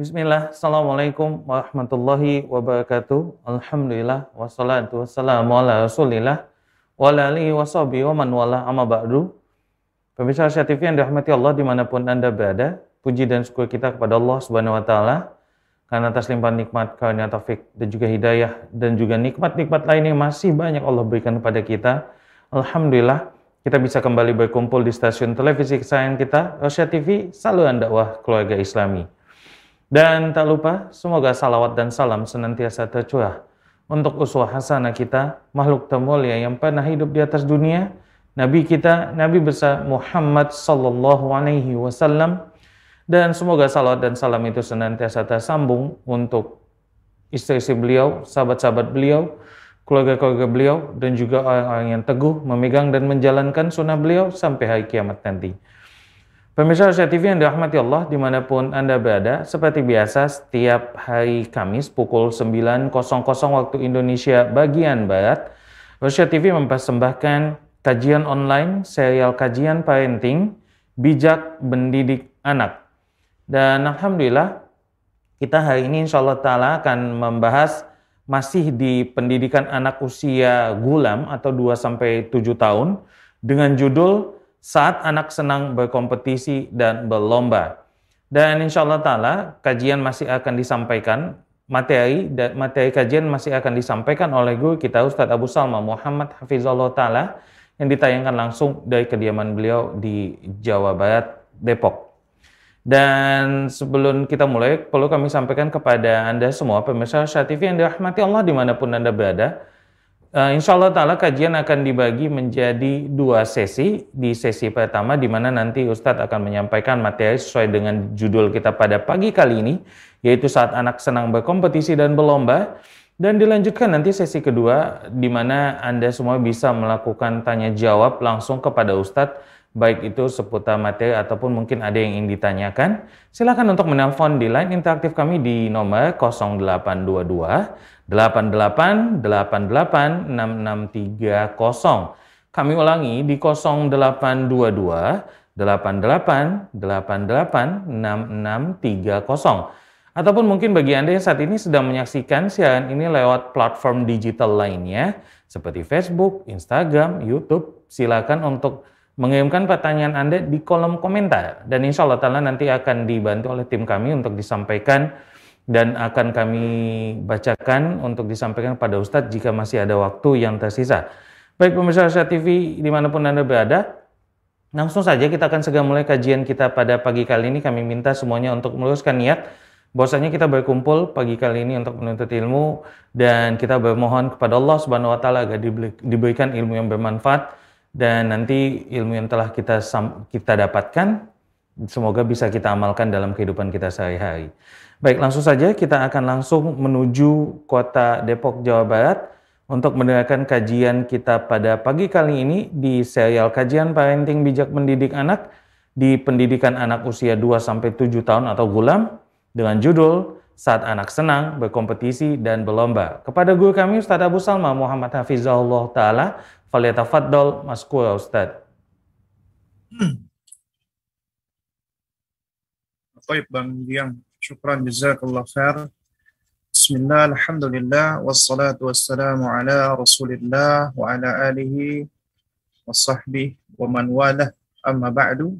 Bismillah, Assalamualaikum warahmatullahi wabarakatuh. Alhamdulillah, wassalatu wassalamu ala rasulillah, wa ala alihi wa wa man wala amma ba'du. Pemirsa Asia TV yang dirahmati Allah di mana pun Anda berada, puji dan syukur kita kepada Allah Subhanahu wa Ta'ala karena atas limpahan nikmat, karunia taufik dan juga hidayah dan juga nikmat-nikmat lain yang masih banyak Allah berikan kepada kita. Alhamdulillah, kita bisa kembali berkumpul di stasiun televisi kesayangan kita, Asia TV, saluran dakwah keluarga Islami. Dan tak lupa, semoga salawat dan salam senantiasa tercurah untuk uswah hasanah kita, makhluk termulia yang pernah hidup di atas dunia, Nabi kita, Nabi besar Muhammad sallallahu alaihi wasallam, dan semoga salawat dan salam itu senantiasa tersambung untuk istri-istri beliau, sahabat-sahabat beliau, keluarga-keluarga beliau, dan juga orang-orang yang teguh memegang dan menjalankan sunnah beliau sampai hari kiamat nanti. Pemirsa Asia TV yang dirahmati Allah di mana pun Anda berada, seperti biasa setiap hari Kamis pukul 9.00 waktu Indonesia bagian Barat, Asia TV mempersembahkan kajian online serial kajian parenting bijak mendidik anak. Dan Alhamdulillah kita hari ini insya Allah Ta'ala akan membahas masih di pendidikan anak usia gulam atau 2-7 tahun dengan judul saat anak senang berkompetisi dan berlomba. Dan insya Allah Ta'ala kajian masih akan disampaikan, materi dan materi kajian masih akan disampaikan oleh guru kita Ustadz Abu Salma Muhammad Hafizullah Ta'ala yang ditayangkan langsung dari kediaman beliau di Jawa Barat, Depok. Dan sebelum kita mulai, perlu kami sampaikan kepada Anda semua, pemirsa Syah TV yang dirahmati Allah di mana pun Anda berada, Uh, insya Allah Ta'ala kajian akan dibagi menjadi dua sesi. Di sesi pertama di mana nanti Ustadz akan menyampaikan materi sesuai dengan judul kita pada pagi kali ini, yaitu saat anak senang berkompetisi dan berlomba. Dan dilanjutkan nanti sesi kedua di mana Anda semua bisa melakukan tanya jawab langsung kepada Ustadz baik itu seputar materi ataupun mungkin ada yang ingin ditanyakan, silakan untuk menelpon di line interaktif kami di nomor 0822 88 88 6630. Kami ulangi di 0822 88 88 6630. Ataupun mungkin bagi Anda yang saat ini sedang menyaksikan siaran ini lewat platform digital lainnya seperti Facebook, Instagram, YouTube, silakan untuk mengirimkan pertanyaan Anda di kolom komentar dan insya Allah nanti akan dibantu oleh tim kami untuk disampaikan dan akan kami bacakan untuk disampaikan pada Ustadz jika masih ada waktu yang tersisa. Baik pemirsa Asia TV di mana pun Anda berada, langsung saja kita akan segera mulai kajian kita pada pagi kali ini. Kami minta semuanya untuk meluruskan niat bahwasanya kita berkumpul pagi kali ini untuk menuntut ilmu dan kita bermohon kepada Allah Subhanahu wa taala agar diberikan ilmu yang bermanfaat dan nanti ilmu yang telah kita kita dapatkan semoga bisa kita amalkan dalam kehidupan kita sehari-hari. Baik, langsung saja kita akan langsung menuju kota Depok, Jawa Barat untuk mendengarkan kajian kita pada pagi kali ini di serial kajian parenting bijak mendidik anak di pendidikan anak usia 2 sampai 7 tahun atau gulam dengan judul saat anak senang, berkompetisi, dan berlomba. Kepada guru kami Ustaz Abu Salma Muhammad Hafizahullah Ta'ala, Faliyatafaddal maskura Ustaz. Baik Bang Diang, syukran jazakallah khair. Bismillah, alhamdulillah, wassalatu wassalamu ala rasulillah wa ala alihi wa sahbihi wa man wala amma ba'du.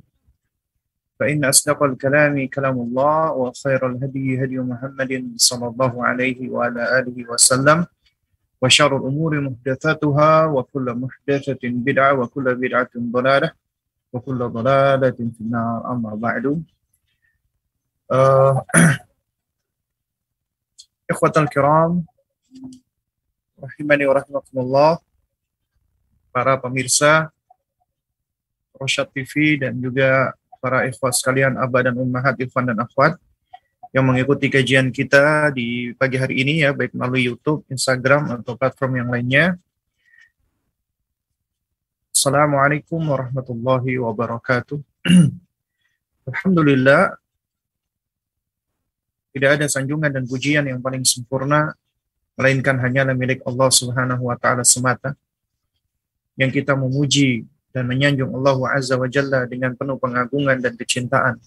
فإن أصدق الكلام كلام الله وخير الهدي هدي محمد صلى الله عليه وعلى آله وسلم وشر الأمور محدثاتها وكل محدثة بدعة وكل بدعة ضلالة وكل ضلالة في النار أما بعد Eh, ikhwatal kiram, rahimani wa rahimakumullah, para pemirsa Rosyad TV dan juga para ikhwat sekalian abah dan ummahat, ikhwan dan akhwat yang mengikuti kajian kita di pagi hari ini ya, baik melalui YouTube, Instagram, atau platform yang lainnya. Assalamualaikum warahmatullahi wabarakatuh. Alhamdulillah, tidak ada sanjungan dan pujian yang paling sempurna, melainkan hanyalah milik Allah Subhanahu wa Ta'ala semata. Yang kita memuji dan menyanjung Allah Azza wa Jalla dengan penuh pengagungan dan kecintaan.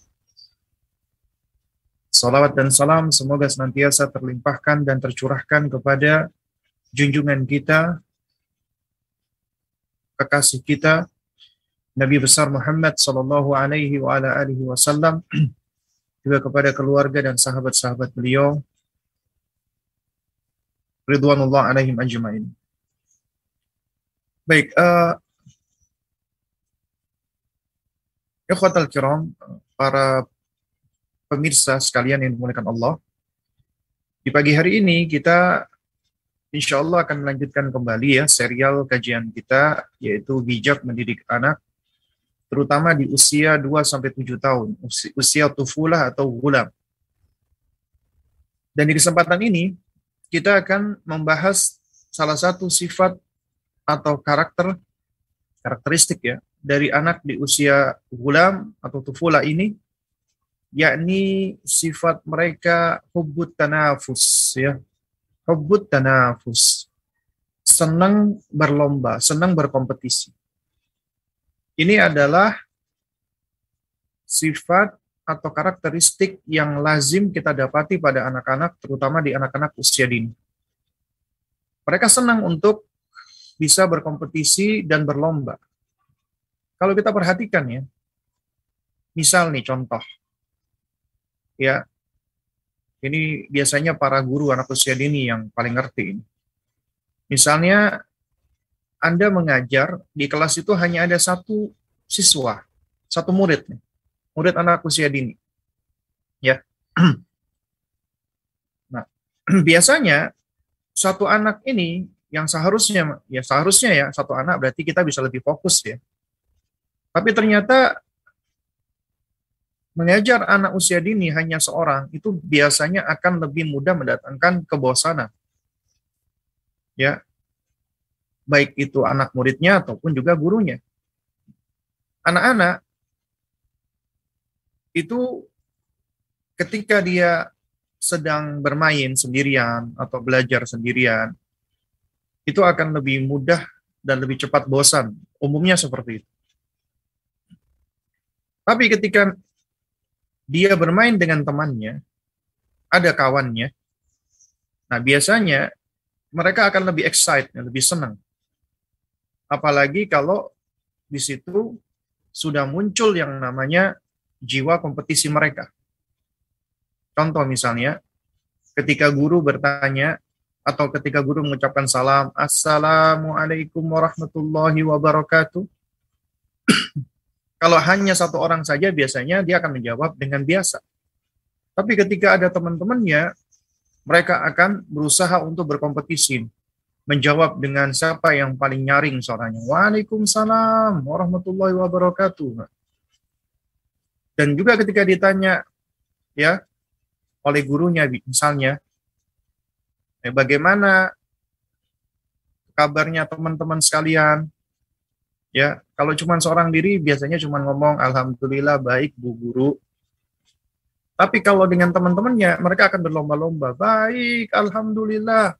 Salawat dan salam semoga senantiasa terlimpahkan dan tercurahkan kepada junjungan kita, kekasih kita, Nabi besar Muhammad sallallahu alaihi wa ala alihi wasallam juga kepada keluarga dan sahabat-sahabat beliau ridwanullah alaihim ajmain. Baik, uh, ikhwatal kiram, para pemirsa sekalian yang dimuliakan Allah. Di pagi hari ini kita insya Allah akan melanjutkan kembali ya serial kajian kita yaitu bijak mendidik anak terutama di usia 2 sampai 7 tahun, usia, tufulah atau gulam. Dan di kesempatan ini kita akan membahas salah satu sifat atau karakter karakteristik ya dari anak di usia gulam atau tufula ini yakni sifat mereka hubbut tanafus ya. Hubbut tanafus. Senang berlomba, senang berkompetisi. Ini adalah sifat atau karakteristik yang lazim kita dapati pada anak-anak, terutama di anak-anak usia dini. Mereka senang untuk bisa berkompetisi dan berlomba. Kalau kita perhatikan ya, misal nih contoh, ya ini biasanya para guru anak usia dini yang paling ngerti ini. Misalnya Anda mengajar di kelas itu hanya ada satu siswa, satu murid murid anak usia dini. Ya. Nah, biasanya satu anak ini yang seharusnya ya seharusnya ya satu anak berarti kita bisa lebih fokus ya. Tapi ternyata mengajar anak usia dini hanya seorang itu biasanya akan lebih mudah mendatangkan kebosanan. Ya. Baik itu anak muridnya ataupun juga gurunya. Anak-anak itu ketika dia sedang bermain sendirian atau belajar sendirian itu akan lebih mudah dan lebih cepat bosan. Umumnya seperti itu. Tapi ketika dia bermain dengan temannya, ada kawannya. Nah, biasanya mereka akan lebih excited, lebih senang. Apalagi kalau di situ sudah muncul yang namanya jiwa kompetisi mereka. Contoh misalnya, ketika guru bertanya atau ketika guru mengucapkan salam, Assalamualaikum warahmatullahi wabarakatuh. Kalau hanya satu orang saja biasanya dia akan menjawab dengan biasa. Tapi ketika ada teman-temannya, mereka akan berusaha untuk berkompetisi. Menjawab dengan siapa yang paling nyaring suaranya. Waalaikumsalam warahmatullahi wabarakatuh. Dan juga ketika ditanya ya oleh gurunya misalnya, eh, bagaimana kabarnya teman-teman sekalian? Ya, kalau cuma seorang diri biasanya cuma ngomong alhamdulillah baik Bu Guru. Tapi kalau dengan teman-temannya mereka akan berlomba-lomba, baik alhamdulillah.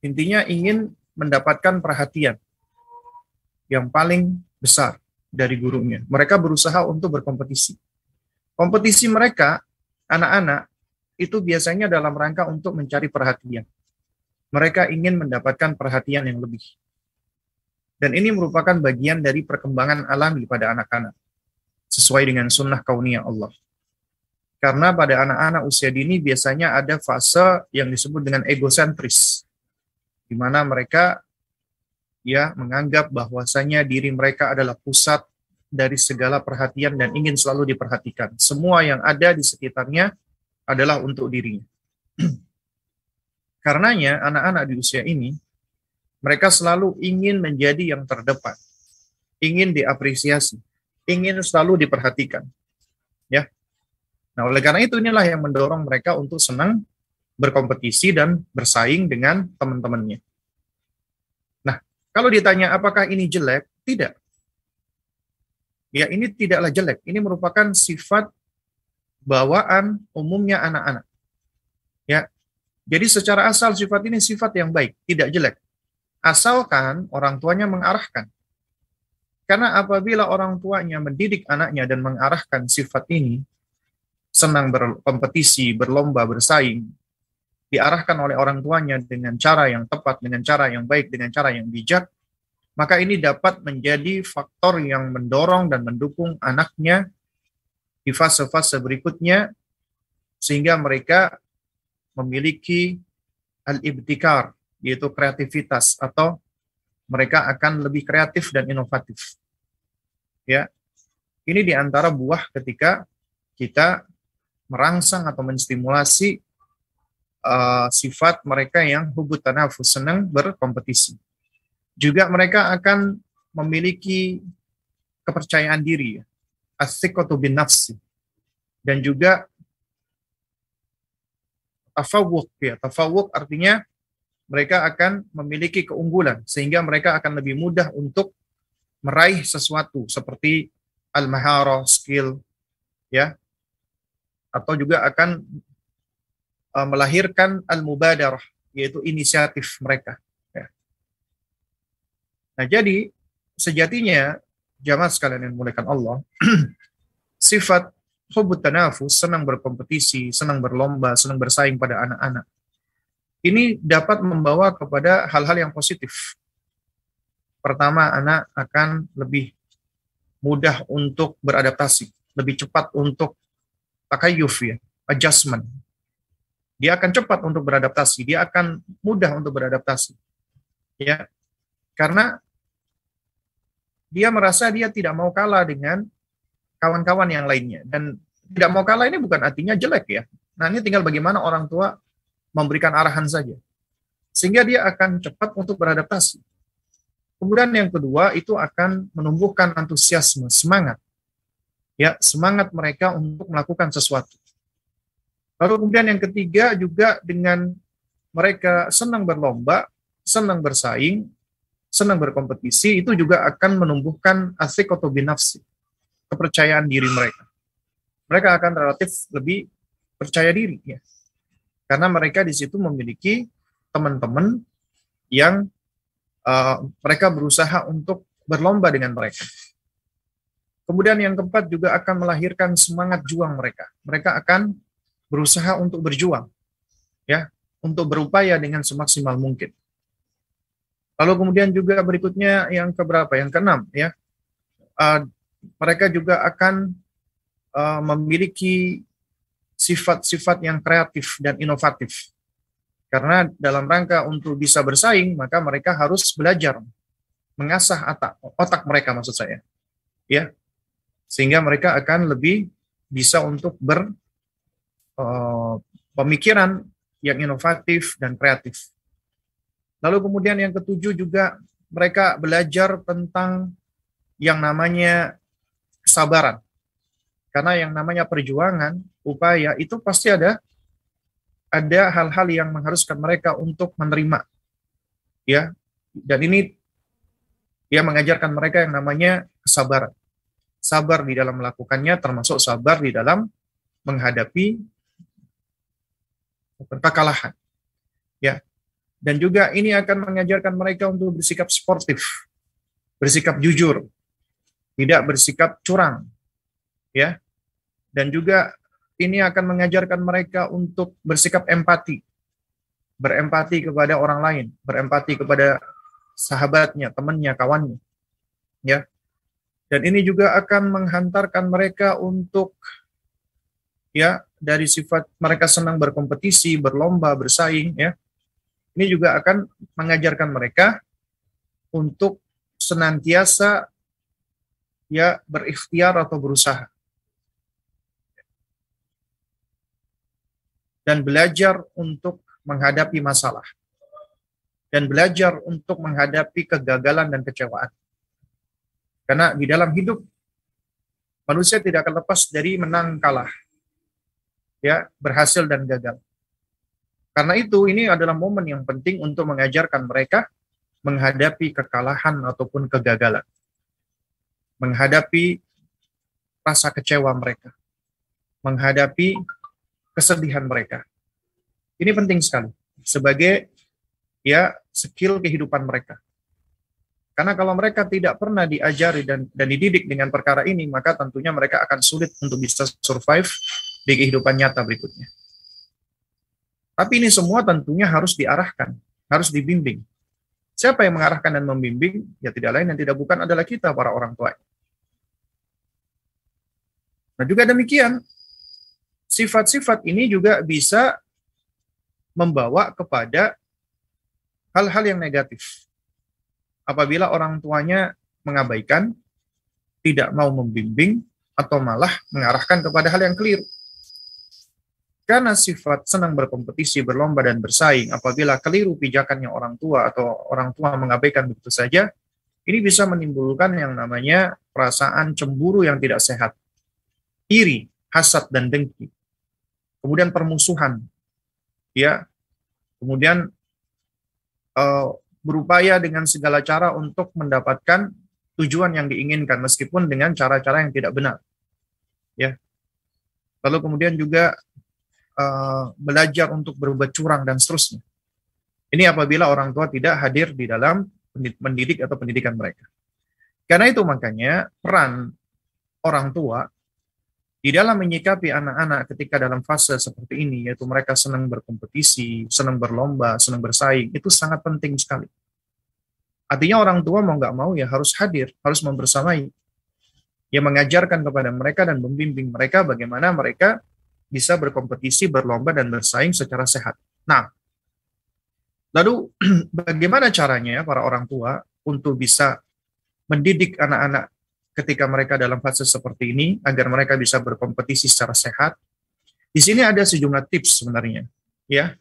Intinya ingin mendapatkan perhatian yang paling besar dari gurunya. Mereka berusaha untuk berkompetisi. Kompetisi mereka anak-anak itu biasanya dalam rangka untuk mencari perhatian. Mereka ingin mendapatkan perhatian yang lebih. Dan ini merupakan bagian dari perkembangan alami pada anak-anak. Sesuai dengan sunnah kauniyah Allah. Karena pada anak-anak usia dini biasanya ada fase yang disebut dengan egosentris. Di mana mereka ya menganggap bahwasanya diri mereka adalah pusat dari segala perhatian dan ingin selalu diperhatikan. Semua yang ada di sekitarnya adalah untuk dirinya. Karenanya anak-anak di usia ini mereka selalu ingin menjadi yang terdepan, ingin diapresiasi, ingin selalu diperhatikan. Ya. Nah, oleh karena itu inilah yang mendorong mereka untuk senang berkompetisi dan bersaing dengan teman-temannya. Nah, kalau ditanya apakah ini jelek? Tidak. Ya, ini tidaklah jelek. Ini merupakan sifat bawaan umumnya anak-anak. Ya. Jadi secara asal sifat ini sifat yang baik, tidak jelek asalkan orang tuanya mengarahkan. Karena apabila orang tuanya mendidik anaknya dan mengarahkan sifat ini, senang berkompetisi, berlomba, bersaing, diarahkan oleh orang tuanya dengan cara yang tepat, dengan cara yang baik, dengan cara yang bijak, maka ini dapat menjadi faktor yang mendorong dan mendukung anaknya di fase-fase berikutnya sehingga mereka memiliki al-ibtikar yaitu kreativitas atau mereka akan lebih kreatif dan inovatif. Ya. Ini di antara buah ketika kita merangsang atau menstimulasi uh, sifat mereka yang hubut tanafus, senang berkompetisi. Juga mereka akan memiliki kepercayaan diri, asikatu bin nafsi, dan juga tafawuk ya. Tafawuk artinya mereka akan memiliki keunggulan sehingga mereka akan lebih mudah untuk meraih sesuatu seperti al-mahara skill ya. Atau juga akan uh, melahirkan al-mubadarah yaitu inisiatif mereka Nah, jadi sejatinya jamaah sekalian yang muliakan Allah, sifat hubut tanafus, senang berkompetisi, senang berlomba, senang bersaing pada anak-anak. Ini dapat membawa kepada hal-hal yang positif. Pertama, anak akan lebih mudah untuk beradaptasi, lebih cepat untuk takayuf ya, adjustment. Dia akan cepat untuk beradaptasi, dia akan mudah untuk beradaptasi. Ya. Karena dia merasa dia tidak mau kalah dengan kawan-kawan yang lainnya. Dan tidak mau kalah ini bukan artinya jelek ya. Nah ini tinggal bagaimana orang tua memberikan arahan saja. Sehingga dia akan cepat untuk beradaptasi. Kemudian yang kedua itu akan menumbuhkan antusiasme, semangat. Ya, semangat mereka untuk melakukan sesuatu. Lalu kemudian yang ketiga juga dengan mereka senang berlomba, senang bersaing, senang berkompetisi, itu juga akan menumbuhkan asik atau binafsi, kepercayaan diri mereka. Mereka akan relatif lebih percaya diri, ya. Karena mereka di situ memiliki teman-teman yang uh, mereka berusaha untuk berlomba dengan mereka. Kemudian yang keempat juga akan melahirkan semangat juang mereka. Mereka akan berusaha untuk berjuang, ya, untuk berupaya dengan semaksimal mungkin. Lalu kemudian juga berikutnya yang keberapa? Yang keenam ya. Uh, mereka juga akan uh, memiliki sifat-sifat yang kreatif dan inovatif. Karena dalam rangka untuk bisa bersaing, maka mereka harus belajar mengasah otak, otak mereka maksud saya. Ya. Sehingga mereka akan lebih bisa untuk ber uh, pemikiran yang inovatif dan kreatif. Lalu kemudian yang ketujuh juga mereka belajar tentang yang namanya kesabaran. Karena yang namanya perjuangan, upaya itu pasti ada ada hal-hal yang mengharuskan mereka untuk menerima. Ya. Dan ini dia mengajarkan mereka yang namanya kesabaran. Sabar di dalam melakukannya termasuk sabar di dalam menghadapi kekalahan. Ya. Dan juga ini akan mengajarkan mereka untuk bersikap sportif, bersikap jujur, tidak bersikap curang. Ya. Dan juga ini akan mengajarkan mereka untuk bersikap empati. Berempati kepada orang lain, berempati kepada sahabatnya, temannya, kawannya. Ya. Dan ini juga akan menghantarkan mereka untuk ya dari sifat mereka senang berkompetisi, berlomba, bersaing ya ini juga akan mengajarkan mereka untuk senantiasa ya berikhtiar atau berusaha. Dan belajar untuk menghadapi masalah. Dan belajar untuk menghadapi kegagalan dan kecewaan. Karena di dalam hidup manusia tidak akan lepas dari menang kalah. Ya, berhasil dan gagal. Karena itu ini adalah momen yang penting untuk mengajarkan mereka menghadapi kekalahan ataupun kegagalan. Menghadapi rasa kecewa mereka. Menghadapi kesedihan mereka. Ini penting sekali sebagai ya skill kehidupan mereka. Karena kalau mereka tidak pernah diajari dan, dan dididik dengan perkara ini, maka tentunya mereka akan sulit untuk bisa survive di kehidupan nyata berikutnya. Tapi ini semua tentunya harus diarahkan, harus dibimbing. Siapa yang mengarahkan dan membimbing? Ya tidak lain dan tidak bukan adalah kita para orang tua. Nah juga demikian, sifat-sifat ini juga bisa membawa kepada hal-hal yang negatif. Apabila orang tuanya mengabaikan, tidak mau membimbing, atau malah mengarahkan kepada hal yang keliru. Karena sifat senang berkompetisi, berlomba, dan bersaing, apabila keliru pijakannya orang tua atau orang tua mengabaikan begitu saja, ini bisa menimbulkan yang namanya perasaan cemburu yang tidak sehat, iri, hasad, dan dengki. Kemudian permusuhan, ya, kemudian uh, berupaya dengan segala cara untuk mendapatkan tujuan yang diinginkan meskipun dengan cara-cara yang tidak benar. Ya. Lalu kemudian juga uh, belajar untuk berbuat curang dan seterusnya. Ini apabila orang tua tidak hadir di dalam mendidik atau pendidikan mereka. Karena itu makanya peran orang tua di dalam menyikapi anak-anak ketika dalam fase seperti ini, yaitu mereka senang berkompetisi, senang berlomba, senang bersaing, itu sangat penting sekali. Artinya orang tua mau nggak mau ya harus hadir, harus membersamai. Ya mengajarkan kepada mereka dan membimbing mereka bagaimana mereka bisa berkompetisi, berlomba, dan bersaing secara sehat. Nah, lalu bagaimana caranya ya para orang tua untuk bisa mendidik anak-anak ketika mereka dalam fase seperti ini agar mereka bisa berkompetisi secara sehat? Di sini ada sejumlah tips sebenarnya, ya,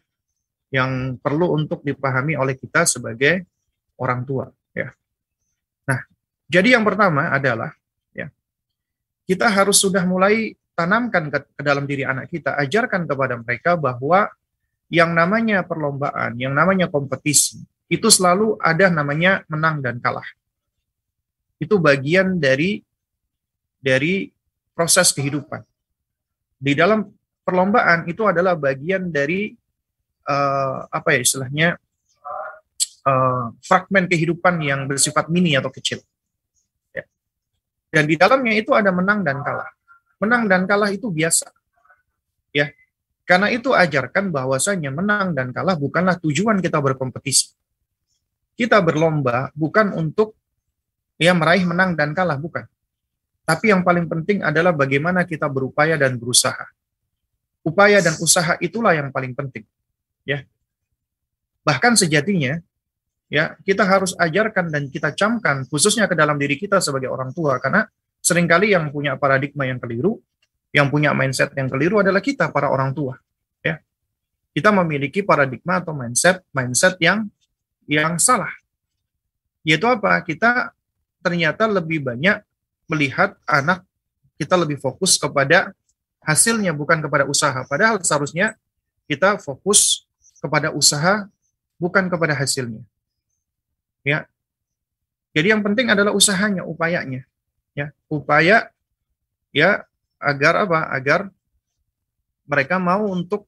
yang perlu untuk dipahami oleh kita sebagai orang tua ya. Nah, jadi yang pertama adalah ya kita harus sudah mulai tanamkan ke, ke dalam diri anak kita, ajarkan kepada mereka bahwa yang namanya perlombaan, yang namanya kompetisi, itu selalu ada namanya menang dan kalah. Itu bagian dari dari proses kehidupan. Di dalam perlombaan itu adalah bagian dari uh, apa ya istilahnya uh, fragmen kehidupan yang bersifat mini atau kecil. Ya. Dan di dalamnya itu ada menang dan kalah. Menang dan kalah itu biasa. Ya. Karena itu ajarkan bahwasanya menang dan kalah bukanlah tujuan kita berkompetisi. Kita berlomba bukan untuk ya meraih menang dan kalah bukan. Tapi yang paling penting adalah bagaimana kita berupaya dan berusaha. Upaya dan usaha itulah yang paling penting. Ya. Bahkan sejatinya ya kita harus ajarkan dan kita camkan khususnya ke dalam diri kita sebagai orang tua karena sering kali yang punya paradigma yang keliru yang punya mindset yang keliru adalah kita para orang tua ya kita memiliki paradigma atau mindset mindset yang yang salah yaitu apa kita ternyata lebih banyak melihat anak kita lebih fokus kepada hasilnya bukan kepada usaha padahal seharusnya kita fokus kepada usaha bukan kepada hasilnya Ya. Jadi yang penting adalah usahanya, upayanya. Ya, upaya ya agar apa? Agar mereka mau untuk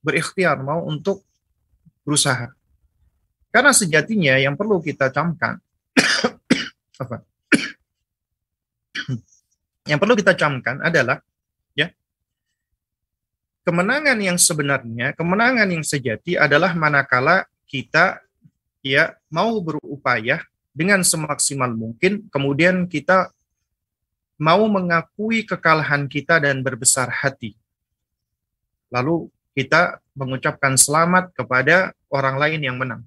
berikhtiar, mau untuk berusaha. Karena sejatinya yang perlu kita camkan apa? yang perlu kita camkan adalah ya kemenangan yang sebenarnya, kemenangan yang sejati adalah manakala kita ya mau berupaya dengan semaksimal mungkin, kemudian kita mau mengakui kekalahan kita dan berbesar hati. Lalu kita mengucapkan selamat kepada orang lain yang menang.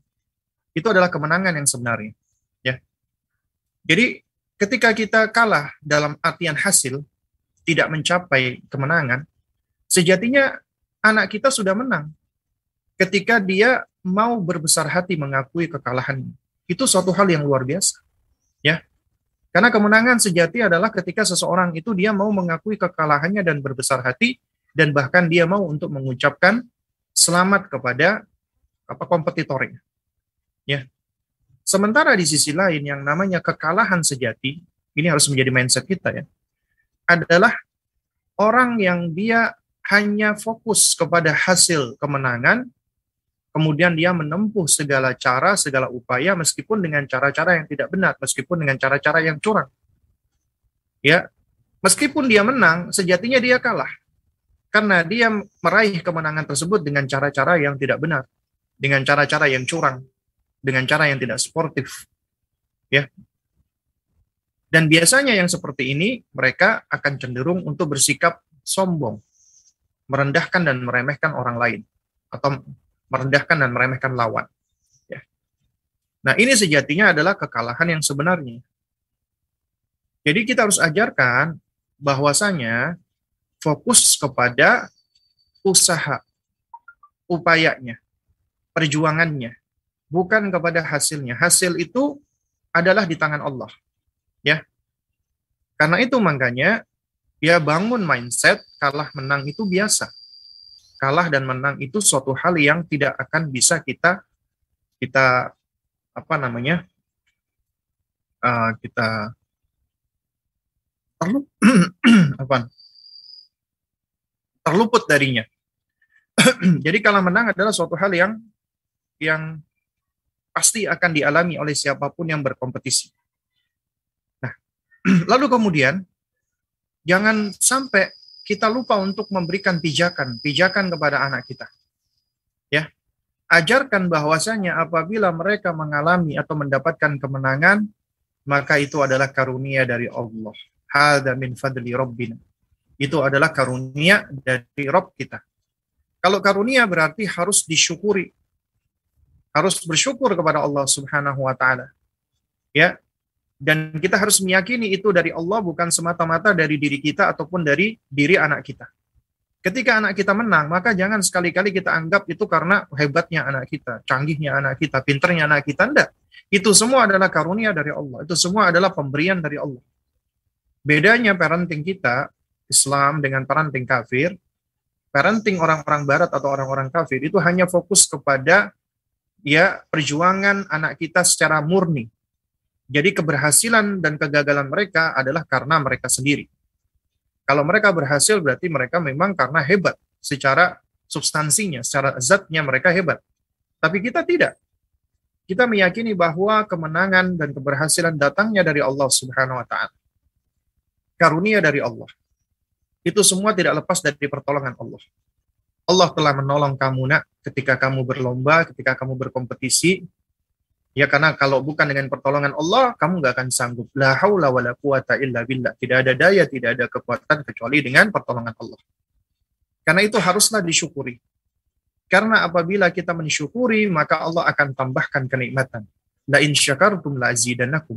Itu adalah kemenangan yang sebenarnya. Ya. Jadi ketika kita kalah dalam artian hasil, tidak mencapai kemenangan, sejatinya anak kita sudah menang. Ketika dia mau berbesar hati mengakui kekalahannya. Itu suatu hal yang luar biasa. Karena kemenangan sejati adalah ketika seseorang itu dia mau mengakui kekalahannya dan berbesar hati dan bahkan dia mau untuk mengucapkan selamat kepada apa kompetitornya. Ya. Sementara di sisi lain yang namanya kekalahan sejati, ini harus menjadi mindset kita ya. Adalah orang yang dia hanya fokus kepada hasil kemenangan kemudian dia menempuh segala cara, segala upaya meskipun dengan cara-cara yang tidak benar, meskipun dengan cara-cara yang curang. Ya, meskipun dia menang, sejatinya dia kalah. karena dia meraih kemenangan tersebut dengan cara-cara yang tidak benar, dengan cara-cara yang curang, dengan cara yang tidak sportif. Ya. Dan biasanya yang seperti ini mereka akan cenderung untuk bersikap sombong, merendahkan dan meremehkan orang lain atau merendahkan dan meremehkan lawan. Ya. Nah, ini sejatinya adalah kekalahan yang sebenarnya. Jadi kita harus ajarkan bahwasanya fokus kepada usaha, upayanya, perjuangannya, bukan kepada hasilnya. Hasil itu adalah di tangan Allah. Ya. Karena itu makanya dia bangun mindset kalah menang itu biasa. Kalah dan menang itu suatu hal yang tidak akan bisa kita kita apa namanya? Uh, kita apa terluput darinya. Jadi kalah menang adalah suatu hal yang yang pasti akan dialami oleh siapa pun yang berkompetisi. Nah, lalu kemudian jangan sampai kita lupa untuk memberikan pijakan, pijakan kepada anak kita. Ya. Ajarkan bahwasanya apabila mereka mengalami atau mendapatkan kemenangan, maka itu adalah karunia dari Allah. Hada min fadli rabbina itu adalah karunia dari Rob kita. Kalau karunia berarti harus disyukuri. Harus bersyukur kepada Allah Subhanahu wa taala. Ya. Dan kita harus meyakini itu dari Allah bukan semata-mata dari diri kita ataupun dari diri anak kita. Ketika anak kita menang, maka jangan sekali-kali kita anggap itu karena hebatnya anak kita, canggihnya anak kita, pinternya anak kita. Tidak. Itu semua adalah karunia dari Allah. Itu semua adalah pemberian dari Allah. Bedanya parenting kita Islam dengan parenting kafir, parenting orang-orang barat atau orang-orang kafir itu hanya fokus kepada ya perjuangan anak kita secara murni. Jadi keberhasilan dan kegagalan mereka adalah karena mereka sendiri. Kalau mereka berhasil berarti mereka memang karena hebat secara substansinya, secara zatnya mereka hebat. Tapi kita tidak. Kita meyakini bahwa kemenangan dan keberhasilan datangnya dari Allah Subhanahu wa taala. Karunia dari Allah. Itu semua tidak lepas dari pertolongan Allah. Allah telah menolong kamu nak ketika kamu berlomba, ketika kamu berkompetisi. Ya karena kalau bukan dengan pertolongan Allah, kamu nggak akan sanggup. La haula wa la quwata illa. Tidak ada daya, tidak ada kekuatan kecuali dengan pertolongan Allah. Karena itu haruslah disyukuri. Karena apabila kita mensyukuri, maka Allah akan tambahkan kenikmatan. La in syakartum la.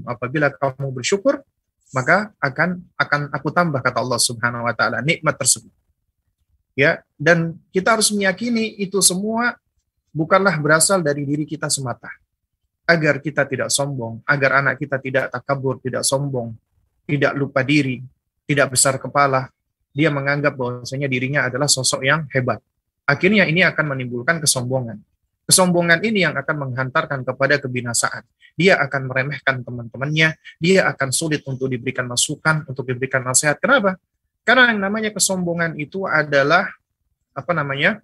Apabila kamu bersyukur, maka akan akan aku tambah kata Allah Subhanahu wa taala nikmat tersebut. Ya, dan kita harus meyakini itu semua bukanlah berasal dari diri kita semata. Agar kita tidak sombong, agar anak kita tidak takabur, tidak sombong, tidak lupa diri, tidak besar kepala, dia menganggap bahwasanya dirinya adalah sosok yang hebat. Akhirnya ini akan menimbulkan kesombongan. Kesombongan ini yang akan menghantarkan kepada kebinasaan. Dia akan meremehkan teman-temannya, dia akan sulit untuk diberikan masukan, untuk diberikan nasihat. Kenapa? Karena yang namanya kesombongan itu adalah apa namanya?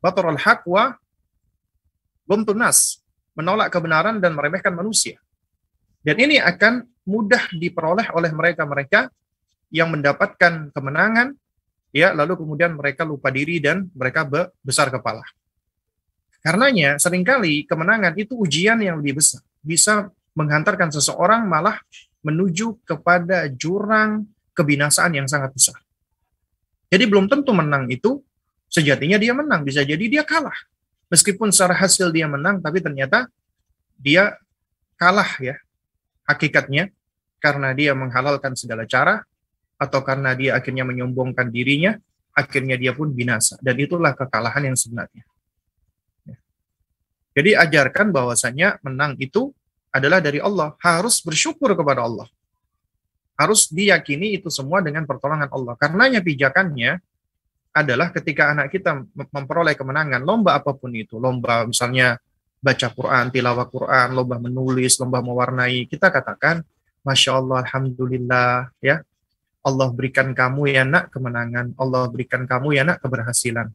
Batarul haq wa nas, menolak kebenaran dan meremehkan manusia. Dan ini akan mudah diperoleh oleh mereka-mereka yang mendapatkan kemenangan ya lalu kemudian mereka lupa diri dan mereka besar kepala. Karenanya sering kali kemenangan itu ujian yang lebih besar, bisa menghantarkan seseorang malah menuju kepada jurang kebinasaan yang sangat besar. Jadi belum tentu menang itu sejatinya dia menang, bisa jadi dia kalah. Meskipun secara hasil dia menang, tapi ternyata dia kalah ya hakikatnya karena dia menghalalkan segala cara atau karena dia akhirnya menyombongkan dirinya, akhirnya dia pun binasa. Dan itulah kekalahan yang sebenarnya. Ya. Jadi ajarkan bahwasanya menang itu adalah dari Allah. Harus bersyukur kepada Allah. Harus diyakini itu semua dengan pertolongan Allah. Karenanya pijakannya adalah ketika anak kita memperoleh kemenangan, lomba apa pun itu, lomba misalnya baca Quran, tilawah Quran, lomba menulis, lomba mewarnai, kita katakan, Masya Allah, Alhamdulillah, ya, Allah berikan kamu ya nak kemenangan, Allah berikan kamu ya nak keberhasilan.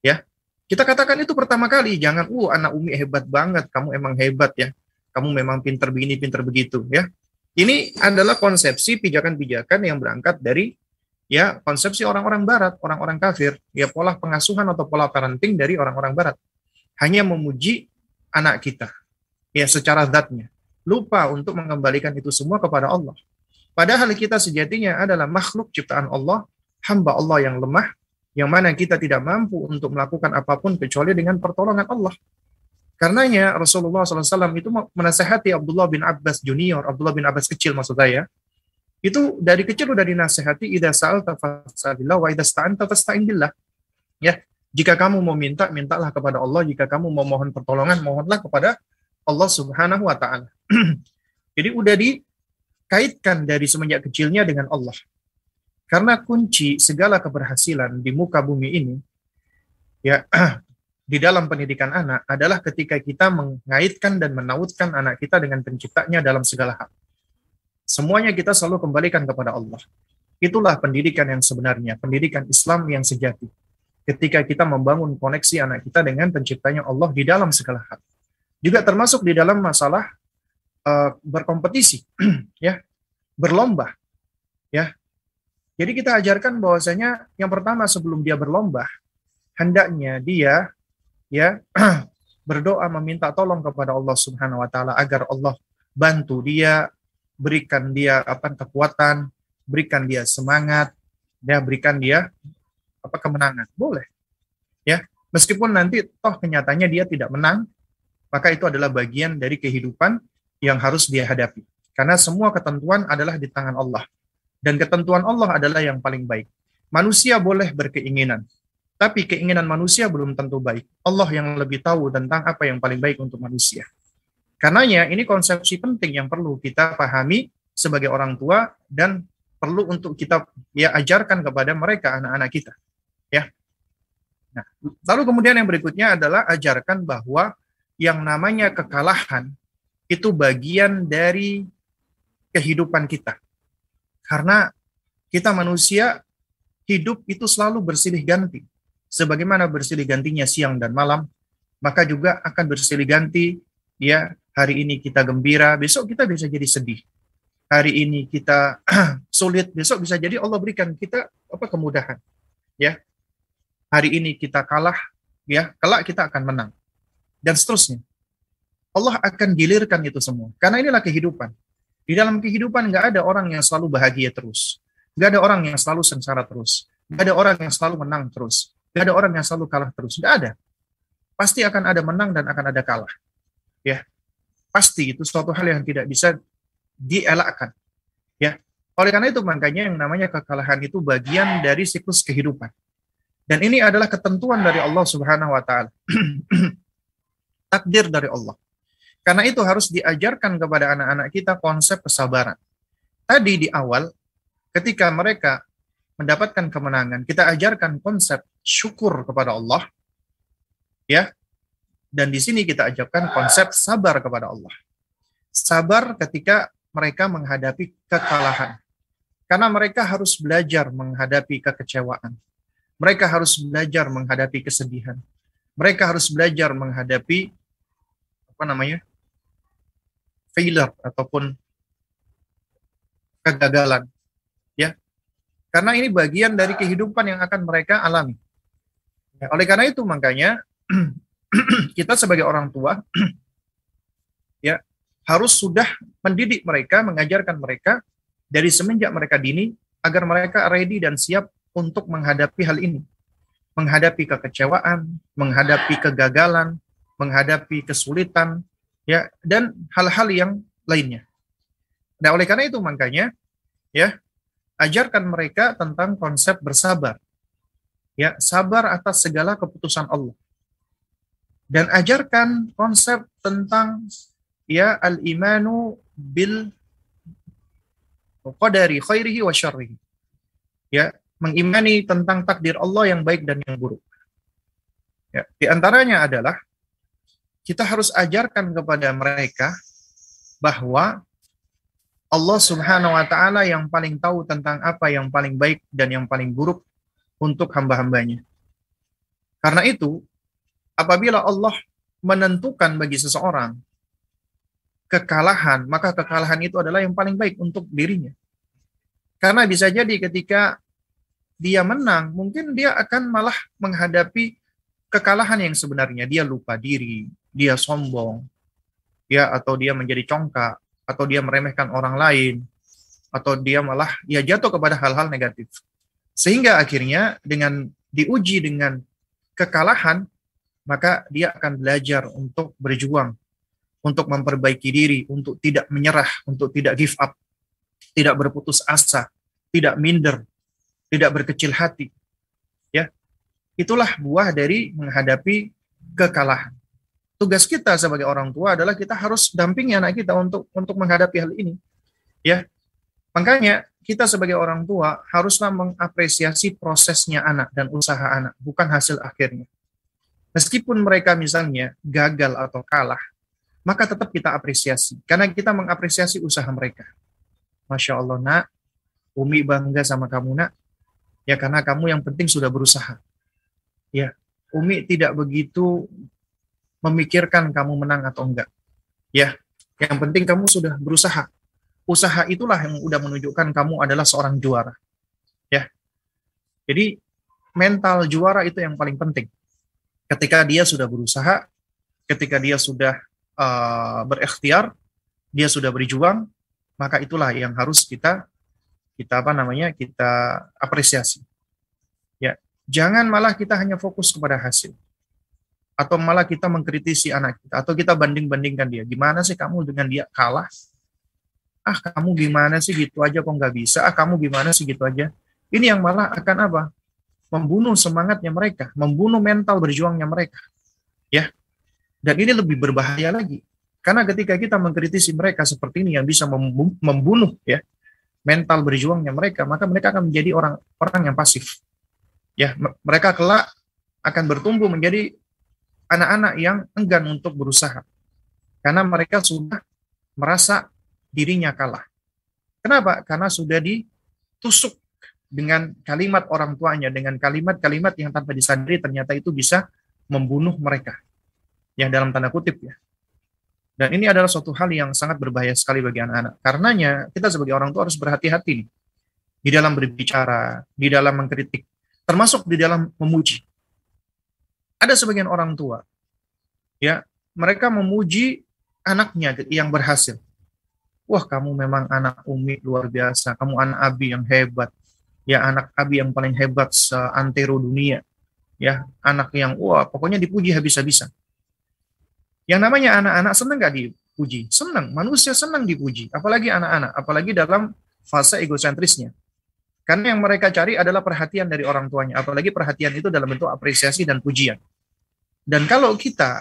Ya. Kita katakan itu pertama kali, jangan uh anak Umi hebat banget, kamu emang hebat ya. Kamu memang pinter begini, pinter begitu ya. Ini adalah konsepsi pijakan-pijakan yang berangkat dari ya konsepsi orang-orang barat, orang-orang kafir, ya pola pengasuhan atau pola parenting dari orang-orang barat. Hanya memuji anak kita ya secara zatnya. Lupa untuk mengembalikan itu semua kepada Allah. Padahal kita sejatinya adalah makhluk ciptaan Allah, hamba Allah yang lemah, yang mana kita tidak mampu untuk melakukan apa pun kecuali dengan pertolongan Allah. Karenanya Rasulullah SAW itu menasehati Abdullah bin Abbas junior, Abdullah bin Abbas kecil maksud saya, itu dari kecil udah dinasehati idza sa'alta fas'alillah wa idza sta'anta fasta'in billah. Ya, jika kamu mau minta, mintalah kepada Allah. Jika kamu mau mohon pertolongan, mohonlah kepada Allah Subhanahu wa taala. Jadi udah dikaitkan dari semenjak kecilnya dengan Allah. Karena kunci segala keberhasilan di muka bumi ini ya di dalam pendidikan anak adalah ketika kita mengaitkan dan menautkan anak kita dengan penciptanya dalam segala hal. Semuanya kita selalu kembalikan kepada Allah. Itulah pendidikan yang sebenarnya, pendidikan Islam yang sejati. Ketika kita membangun koneksi anak kita dengan penciptanya Allah di dalam segala hal. Juga termasuk di dalam masalah uh, berkompetisi, ya, berlomba, ya. Jadi kita ajarkan bahwasanya yang pertama sebelum dia berlomba, hendaknya dia ya berdoa meminta tolong kepada Allah Subhanahu wa taala agar Allah bantu dia, berikan dia apa kekuatan, berikan dia semangat, dia berikan dia apa kemenangan. Boleh. Ya, meskipun nanti toh kenyataannya dia tidak menang, maka itu adalah bagian dari kehidupan yang harus dia hadapi. Karena semua ketentuan adalah di tangan Allah. Dan ketentuan Allah adalah yang paling baik. Manusia boleh berkeinginan, tapi keinginan manusia belum tentu baik. Allah yang lebih tahu tentang apa yang paling baik untuk manusia. Karenanya ini konsepsi penting yang perlu kita pahami sebagai orang tua dan perlu untuk kita ya ajarkan kepada mereka anak-anak kita. Ya. Nah, lalu kemudian yang berikutnya adalah ajarkan bahwa yang namanya kekalahan itu bagian dari kehidupan kita. Karena kita manusia hidup itu selalu bersilih ganti sebagaimana bersilih gantinya siang dan malam, maka juga akan bersilih ganti ya hari ini kita gembira, besok kita bisa jadi sedih. Hari ini kita sulit, besok bisa jadi Allah berikan kita apa kemudahan. Ya. Hari ini kita kalah, ya, kelak kita akan menang. Dan seterusnya. Allah akan gilirkan itu semua. Karena inilah kehidupan. Di dalam kehidupan nggak ada orang yang selalu bahagia terus. Nggak ada orang yang selalu sengsara terus. Nggak ada orang yang selalu menang terus. Gak ada orang yang selalu kalah terus. Gak ada. Pasti akan ada menang dan akan ada kalah. Ya, pasti itu suatu hal yang tidak bisa dielakkan. Ya, oleh karena itu makanya yang namanya kekalahan itu bagian dari siklus kehidupan. Dan ini adalah ketentuan dari Allah Subhanahu wa taala. Takdir dari Allah. Karena itu harus diajarkan kepada anak-anak kita konsep kesabaran. Tadi di awal ketika mereka mendapatkan kemenangan, kita ajarkan konsep syukur kepada Allah. Ya. Dan di sini kita ajarkan konsep sabar kepada Allah. Sabar ketika mereka menghadapi kekalahan. Karena mereka harus belajar menghadapi kekecewaan. Mereka harus belajar menghadapi kesedihan. Mereka harus belajar menghadapi apa namanya? failure ataupun kegagalan. Ya, karena ini bagian dari kehidupan yang akan mereka alami. Oleh karena itu makanya kita sebagai orang tua ya harus sudah mendidik mereka, mengajarkan mereka dari semenjak mereka dini agar mereka ready dan siap untuk menghadapi hal ini. Menghadapi kekecewaan, menghadapi kegagalan, menghadapi kesulitan, ya dan hal-hal yang lainnya. Nah, oleh karena itu makanya ya ajarkan mereka tentang konsep bersabar. Ya, sabar atas segala keputusan Allah. Dan ajarkan konsep tentang ya al-imanu bil qadari khairihi wa syarrihi. Ya, mengimani tentang takdir Allah yang baik dan yang buruk. Ya, di antaranya adalah kita harus ajarkan kepada mereka bahwa Allah Subhanahu wa taala yang paling tahu tentang apa yang paling baik dan yang paling buruk untuk hamba-hambanya. Karena itu, apabila Allah menentukan bagi seseorang kekalahan, maka kekalahan itu adalah yang paling baik untuk dirinya. Karena bisa jadi ketika dia menang, mungkin dia akan malah menghadapi kekalahan yang sebenarnya. Dia lupa diri, dia sombong, ya atau dia menjadi congkak, atau dia meremehkan orang lain, atau dia malah ya jatuh kepada hal-hal negatif. Sehingga akhirnya dengan diuji dengan kekalahan, maka dia akan belajar untuk berjuang, untuk memperbaiki diri, untuk tidak menyerah, untuk tidak give up, tidak berputus asa, tidak minder, tidak berkecil hati. Ya. Itulah buah dari menghadapi kekalahan. Tugas kita sebagai orang tua adalah kita harus dampingi anak kita untuk untuk menghadapi hal ini. Ya. Makanya kita sebagai orang tua haruslah mengapresiasi prosesnya anak dan usaha anak, bukan hasil akhirnya. Meskipun mereka misalnya gagal atau kalah, maka tetap kita apresiasi. Karena kita mengapresiasi usaha mereka. Masya Allah, nak. Umi bangga sama kamu, nak. Ya, karena kamu yang penting sudah berusaha. Ya, Umi tidak begitu memikirkan kamu menang atau enggak. Ya, yang penting kamu sudah berusaha usaha itulah yang udah menunjukkan kamu adalah seorang juara. Ya. Jadi mental juara itu yang paling penting. Ketika dia sudah berusaha, ketika dia sudah uh, berikhtiar, dia sudah berjuang, maka itulah yang harus kita kita apa namanya? kita apresiasi. Ya. Jangan malah kita hanya fokus kepada hasil. Atau malah kita mengkritisi anak kita atau kita banding-bandingkan dia. Gimana sih kamu dengan dia kalah? ah kamu gimana sih gitu aja kok nggak bisa, ah kamu gimana sih gitu aja. Ini yang malah akan apa? Membunuh semangatnya mereka, membunuh mental berjuangnya mereka. Ya. Dan ini lebih berbahaya lagi. Karena ketika kita mengkritisi mereka seperti ini yang bisa membunuh ya mental berjuangnya mereka, maka mereka akan menjadi orang orang yang pasif. Ya, mereka kelak akan bertumbuh menjadi anak-anak yang enggan untuk berusaha. Karena mereka sudah merasa dirinya kalah. Kenapa? Karena sudah ditusuk dengan kalimat orang tuanya, dengan kalimat-kalimat yang tanpa disadari ternyata itu bisa membunuh mereka. Yang dalam tanda kutip ya. Dan ini adalah suatu hal yang sangat berbahaya sekali bagi anak-anak. Karenanya kita sebagai orang tua harus berhati-hati nih. Di dalam berbicara, di dalam mengkritik, termasuk di dalam memuji. Ada sebagian orang tua, ya mereka memuji anaknya yang berhasil wah kamu memang anak Umi luar biasa, kamu anak Abi yang hebat, ya anak Abi yang paling hebat seantero dunia, ya anak yang wah pokoknya dipuji habis-habisan. Yang namanya anak-anak senang gak dipuji? Senang, manusia senang dipuji, apalagi anak-anak, apalagi dalam fase egosentrisnya. Karena yang mereka cari adalah perhatian dari orang tuanya, apalagi perhatian itu dalam bentuk apresiasi dan pujian. Dan kalau kita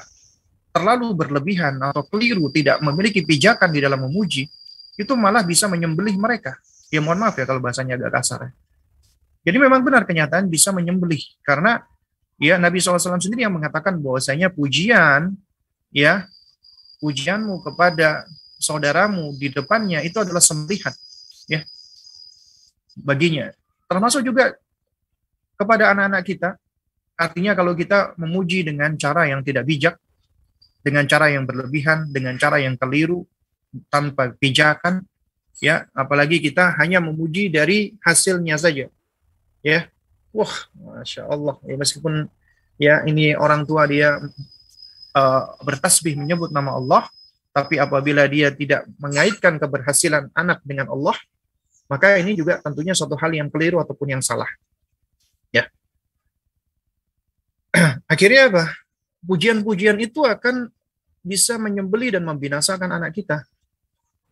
terlalu berlebihan atau keliru, tidak memiliki pijakan di dalam memuji, itu malah bisa menyembelih mereka. Ya mohon maaf ya kalau bahasanya agak kasar ya. Jadi memang benar kenyataan bisa menyembelih. Karena ya Nabi SAW sendiri yang mengatakan bahwasanya pujian ya pujianmu kepada saudaramu di depannya itu adalah sembelihan ya baginya. Termasuk juga kepada anak-anak kita. Artinya kalau kita memuji dengan cara yang tidak bijak dengan cara yang berlebihan, dengan cara yang keliru, tanpa pijakan, ya, apalagi kita hanya memuji dari hasilnya saja, ya, wah, masya Allah, ya meskipun ya ini orang tua dia uh, bertasbih menyebut nama Allah, tapi apabila dia tidak mengaitkan keberhasilan anak dengan Allah, maka ini juga tentunya suatu hal yang keliru ataupun yang salah. Ya. Akhirnya apa? Pujian-pujian itu akan bisa menyembeli dan membinasakan anak kita.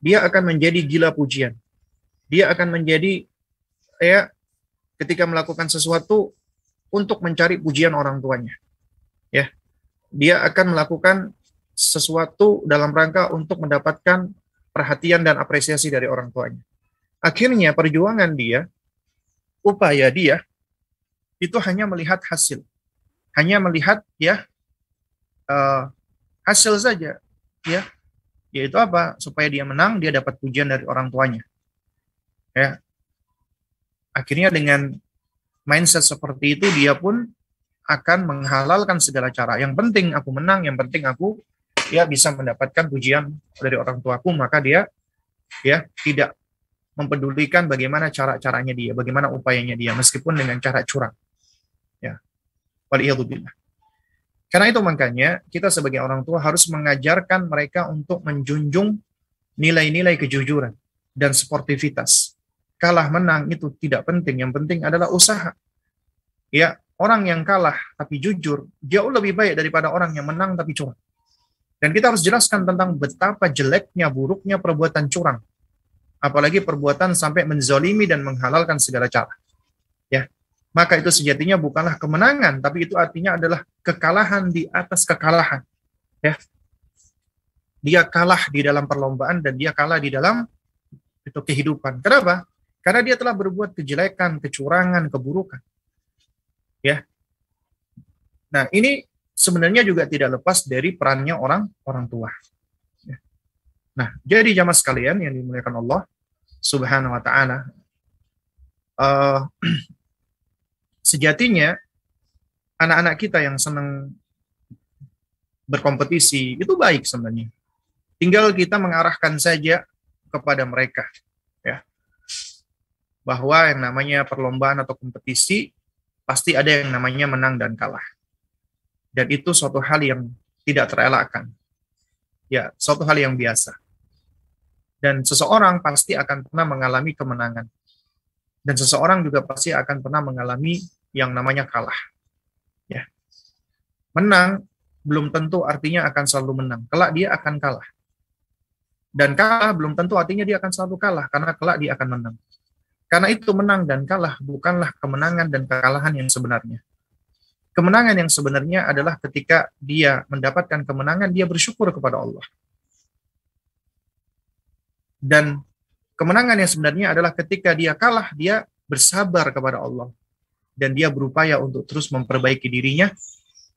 Dia akan menjadi gila pujian. Dia akan menjadi ya ketika melakukan sesuatu untuk mencari pujian orang tuanya. Ya. Dia akan melakukan sesuatu dalam rangka untuk mendapatkan perhatian dan apresiasi dari orang tuanya. Akhirnya perjuangan dia, upaya dia itu hanya melihat hasil, hanya melihat ya uh, hasil saja ya yaitu apa supaya dia menang dia dapat pujian dari orang tuanya ya akhirnya dengan mindset seperti itu dia pun akan menghalalkan segala cara yang penting aku menang yang penting aku ya bisa mendapatkan pujian dari orang tuaku maka dia ya tidak mempedulikan bagaimana cara-caranya dia, bagaimana upayanya dia, meskipun dengan cara curang. Ya, waliyadzubillah. Karena itu makanya kita sebagai orang tua harus mengajarkan mereka untuk menjunjung nilai-nilai kejujuran dan sportivitas. Kalah menang itu tidak penting, yang penting adalah usaha. Ya, orang yang kalah tapi jujur jauh lebih baik daripada orang yang menang tapi curang. Dan kita harus jelaskan tentang betapa jeleknya, buruknya perbuatan curang apalagi perbuatan sampai menzolimi dan menghalalkan segala cara. Ya, maka itu sejatinya bukanlah kemenangan, tapi itu artinya adalah kekalahan di atas kekalahan. Ya, dia kalah di dalam perlombaan dan dia kalah di dalam itu kehidupan. Kenapa? Karena dia telah berbuat kejelekan, kecurangan, keburukan. Ya. Nah, ini sebenarnya juga tidak lepas dari perannya orang orang tua. Ya. Nah, jadi jamaah sekalian yang dimuliakan Allah, Subhanahu wa taala. Uh, sejatinya anak-anak kita yang senang berkompetisi itu baik sebenarnya. Tinggal kita mengarahkan saja kepada mereka. Bahwa yang namanya perlombaan atau kompetisi pasti ada yang namanya menang dan kalah. Dan itu suatu hal yang tidak terelakkan. Ya, suatu hal yang biasa. Dan seseorang pasti akan pernah mengalami kemenangan. Dan seseorang juga pasti akan pernah mengalami yang namanya kalah. Ya. Menang belum tentu artinya akan selalu menang. Kelak dia akan kalah. Dan kalah belum tentu artinya dia akan selalu kalah, karena kelak dia akan menang. Karena itu menang dan kalah bukanlah kemenangan dan kekalahan yang sebenarnya. Kemenangan yang sebenarnya adalah ketika dia mendapatkan kemenangan, dia bersyukur kepada Allah. Dan kemenangan yang sebenarnya adalah ketika dia kalah, dia bersabar kepada Allah. Dan dia berupaya untuk terus memperbaiki dirinya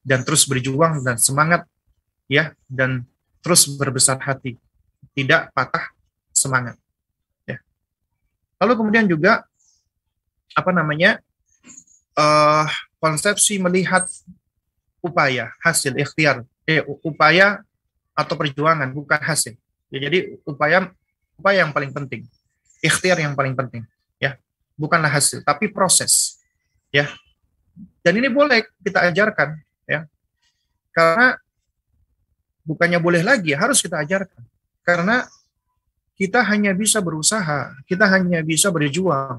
dan terus berjuang dan semangat ya dan terus berbesar hati. Tidak patah semangat. Lalu kemudian juga apa namanya? Uh, konsepsi melihat upaya, hasil ikhtiar, eh, upaya atau perjuangan bukan hasil. Ya, jadi upaya apa yang paling penting? Ikhtiar yang paling penting, ya. Bukanlah hasil, tapi proses, ya. Dan ini boleh kita ajarkan, ya. Karena bukannya boleh lagi, harus kita ajarkan. Karena kita hanya bisa berusaha, kita hanya bisa berjuang.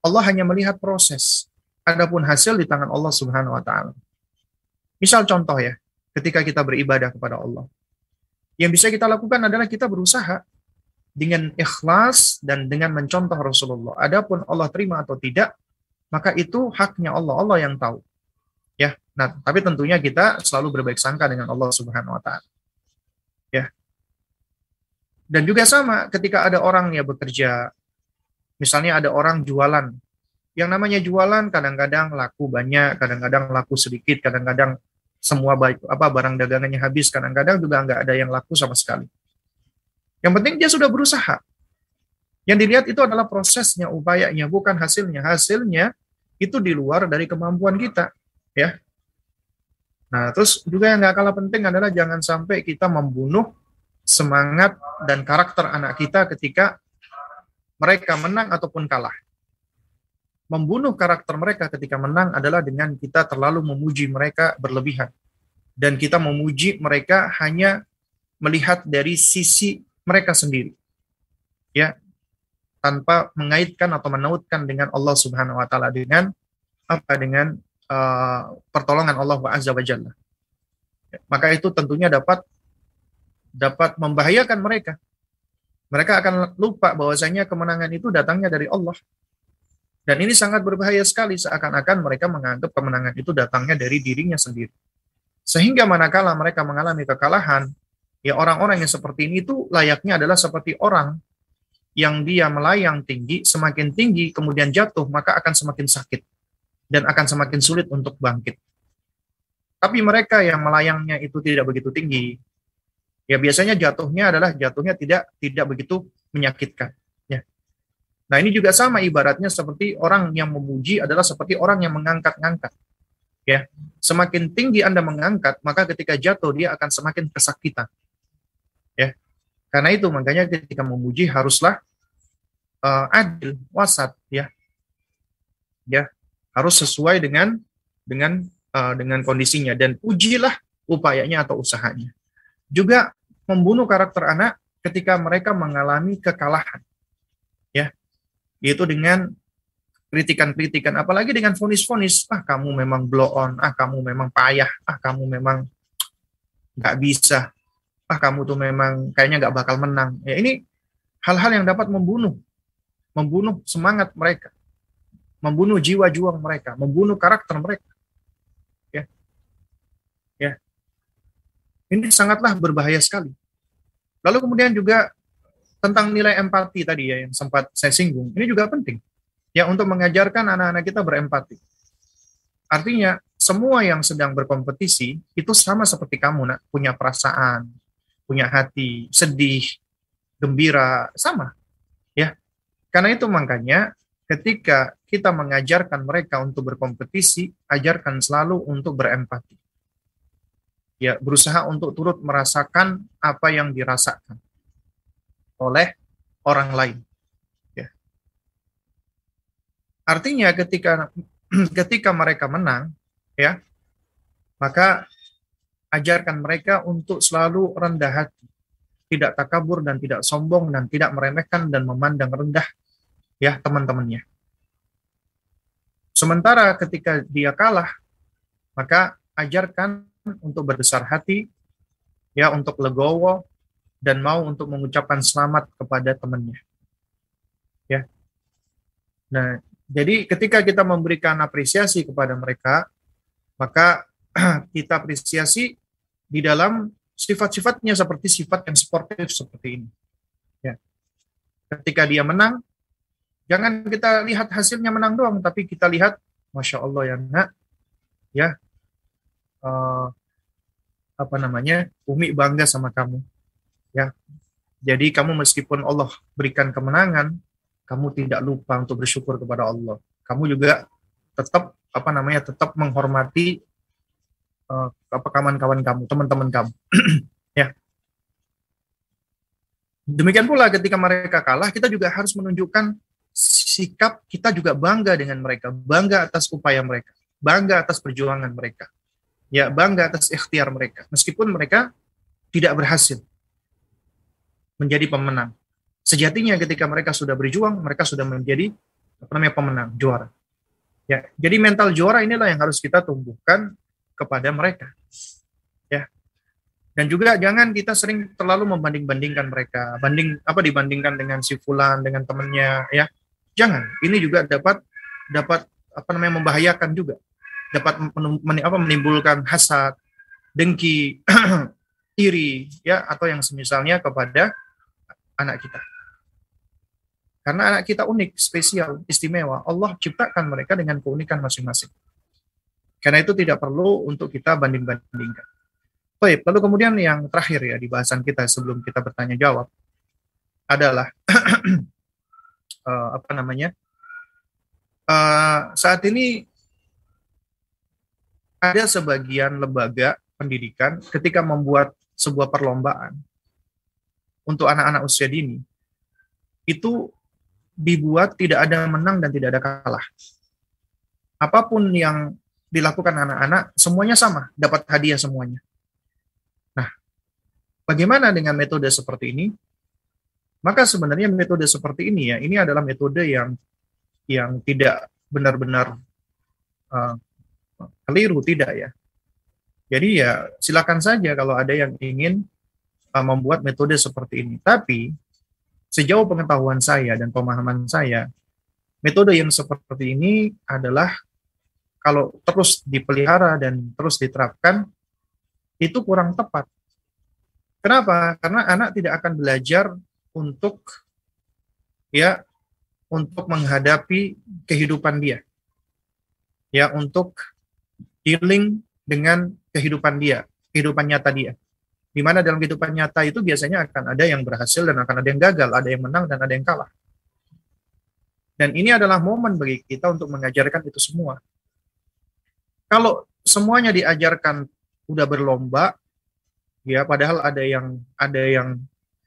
Allah hanya melihat proses. Adapun hasil di tangan Allah Subhanahu wa taala. Misal contoh ya, ketika kita beribadah kepada Allah. Yang bisa kita lakukan adalah kita berusaha dengan ikhlas dan dengan mencontoh Rasulullah. Adapun Allah terima atau tidak, maka itu haknya Allah, Allah yang tahu. Ya. Nah, tapi tentunya kita selalu berbaik sangka dengan Allah Subhanahu wa taala. Dan juga sama ketika ada orang yang bekerja misalnya ada orang jualan. Yang namanya jualan kadang-kadang laku banyak, kadang-kadang laku sedikit, kadang-kadang semua baik apa barang dagangannya habis, kadang-kadang juga nggak ada yang laku sama sekali. Yang penting dia sudah berusaha. Yang dilihat itu adalah prosesnya, upayanya, bukan hasilnya. Hasilnya itu di luar dari kemampuan kita, ya. Nah, terus juga yang nggak kalah penting adalah jangan sampai kita membunuh semangat dan karakter anak kita ketika mereka menang ataupun kalah. Membunuh karakter mereka ketika menang adalah dengan kita terlalu memuji mereka berlebihan. Dan kita memuji mereka hanya melihat dari sisi mereka sendiri. Ya, tanpa mengaitkan atau menautkan dengan Allah Subhanahu wa taala dengan apa dengan uh, pertolongan Allah Azza wa Jalla. Ya, maka itu tentunya dapat dapat membahayakan mereka. Mereka akan lupa bahwasanya kemenangan itu datangnya dari Allah. Dan ini sangat berbahaya sekali seakan-akan mereka menganggap kemenangan itu datangnya dari dirinya sendiri. Sehingga manakala mereka mengalami kekalahan, Ya orang-orang yang seperti ini itu layaknya adalah seperti orang yang dia melayang tinggi, semakin tinggi kemudian jatuh, maka akan semakin sakit dan akan semakin sulit untuk bangkit. Tapi mereka yang melayangnya itu tidak begitu tinggi, ya biasanya jatuhnya adalah jatuhnya tidak tidak begitu menyakitkan. Ya. Nah ini juga sama ibaratnya seperti orang yang memuji adalah seperti orang yang mengangkat-ngangkat. Ya, semakin tinggi Anda mengangkat, maka ketika jatuh dia akan semakin kesakitan. Ya. Karena itu makanya ketika memuji haruslah uh, adil, wasat ya. Ya, harus sesuai dengan dengan uh, dengan kondisinya dan ujilah upayanya atau usahanya. Juga membunuh karakter anak ketika mereka mengalami kekalahan. Ya. Yaitu dengan kritikan-kritikan apalagi dengan fonis-fonis, ah kamu memang blow on, ah kamu memang payah, ah kamu memang nggak bisa, ah kamu tuh memang kayaknya nggak bakal menang. Ya ini hal-hal yang dapat membunuh, membunuh semangat mereka membunuh jiwa juang mereka, membunuh karakter mereka. Ya. Ya. Ini sangatlah berbahaya sekali. Lalu kemudian juga tentang nilai empati tadi ya yang sempat saya singgung. Ini juga penting. Ya untuk mengajarkan anak-anak kita berempati. Artinya semua yang sedang berkompetisi itu sama seperti kamu nak, punya perasaan, punya hati, sedih, gembira, sama. Ya. Karena itu makanya ketika kita mengajarkan mereka untuk berkompetisi, ajarkan selalu untuk berempati. Ya, berusaha untuk turut merasakan apa yang dirasakan oleh orang lain. Ya. Artinya ketika ketika mereka menang, ya, maka ajarkan mereka untuk selalu rendah hati, tidak takabur dan tidak sombong dan tidak meremehkan dan memandang rendah ya teman-temannya. Sementara ketika dia kalah, maka ajarkan untuk berbesar hati, ya untuk legowo dan mau untuk mengucapkan selamat kepada temannya. Ya. Nah, jadi ketika kita memberikan apresiasi kepada mereka, maka kita apresiasi di dalam sifat-sifatnya seperti sifat yang sportif seperti ini. Ya. Ketika dia menang, Jangan kita lihat hasilnya menang doang, tapi kita lihat, masya Allah ya nak, ya uh, apa namanya, Umi bangga sama kamu, ya. Jadi kamu meskipun Allah berikan kemenangan, kamu tidak lupa untuk bersyukur kepada Allah. Kamu juga tetap apa namanya, tetap menghormati uh, apa kawan-kawan kamu, teman-teman kamu, ya. Demikian pula ketika mereka kalah, kita juga harus menunjukkan sikap kita juga bangga dengan mereka, bangga atas upaya mereka, bangga atas perjuangan mereka, ya bangga atas ikhtiar mereka, meskipun mereka tidak berhasil menjadi pemenang. Sejatinya ketika mereka sudah berjuang, mereka sudah menjadi apa namanya pemenang, juara. Ya, jadi mental juara inilah yang harus kita tumbuhkan kepada mereka. Ya. Dan juga jangan kita sering terlalu membanding-bandingkan mereka, banding apa dibandingkan dengan si fulan, dengan temannya, ya Jangan. Ini juga dapat dapat apa namanya membahayakan juga. Dapat men, apa, menimbulkan hasad, dengki, iri ya atau yang semisalnya kepada anak kita. Karena anak kita unik, spesial, istimewa. Allah ciptakan mereka dengan keunikan masing-masing. Karena itu tidak perlu untuk kita banding-bandingkan. Baik, lalu kemudian yang terakhir ya di bahasan kita sebelum kita bertanya jawab adalah uh, apa namanya uh, saat ini ada sebagian lembaga pendidikan ketika membuat sebuah perlombaan untuk anak-anak usia dini itu dibuat tidak ada menang dan tidak ada kalah. Apa pun yang dilakukan anak-anak semuanya sama, dapat hadiah semuanya. Nah, bagaimana dengan metode seperti ini? Maka sebenarnya metode seperti ini ya, ini adalah metode yang yang tidak benar-benar uh, keliru tidak ya. Jadi ya silakan saja kalau ada yang ingin uh, membuat metode seperti ini. Tapi sejauh pengetahuan saya dan pemahaman saya, metode yang seperti ini adalah kalau terus dipelihara dan terus diterapkan itu kurang tepat. Kenapa? Karena anak tidak akan belajar untuk ya untuk menghadapi kehidupan dia. Ya, untuk dealing dengan kehidupan dia, kehidupan nyata dia. Di mana dalam kehidupan nyata itu biasanya akan ada yang berhasil dan akan ada yang gagal, ada yang menang dan ada yang kalah. Dan ini adalah momen bagi kita untuk mengajarkan itu semua. Kalau semuanya diajarkan udah berlomba, ya padahal ada yang ada yang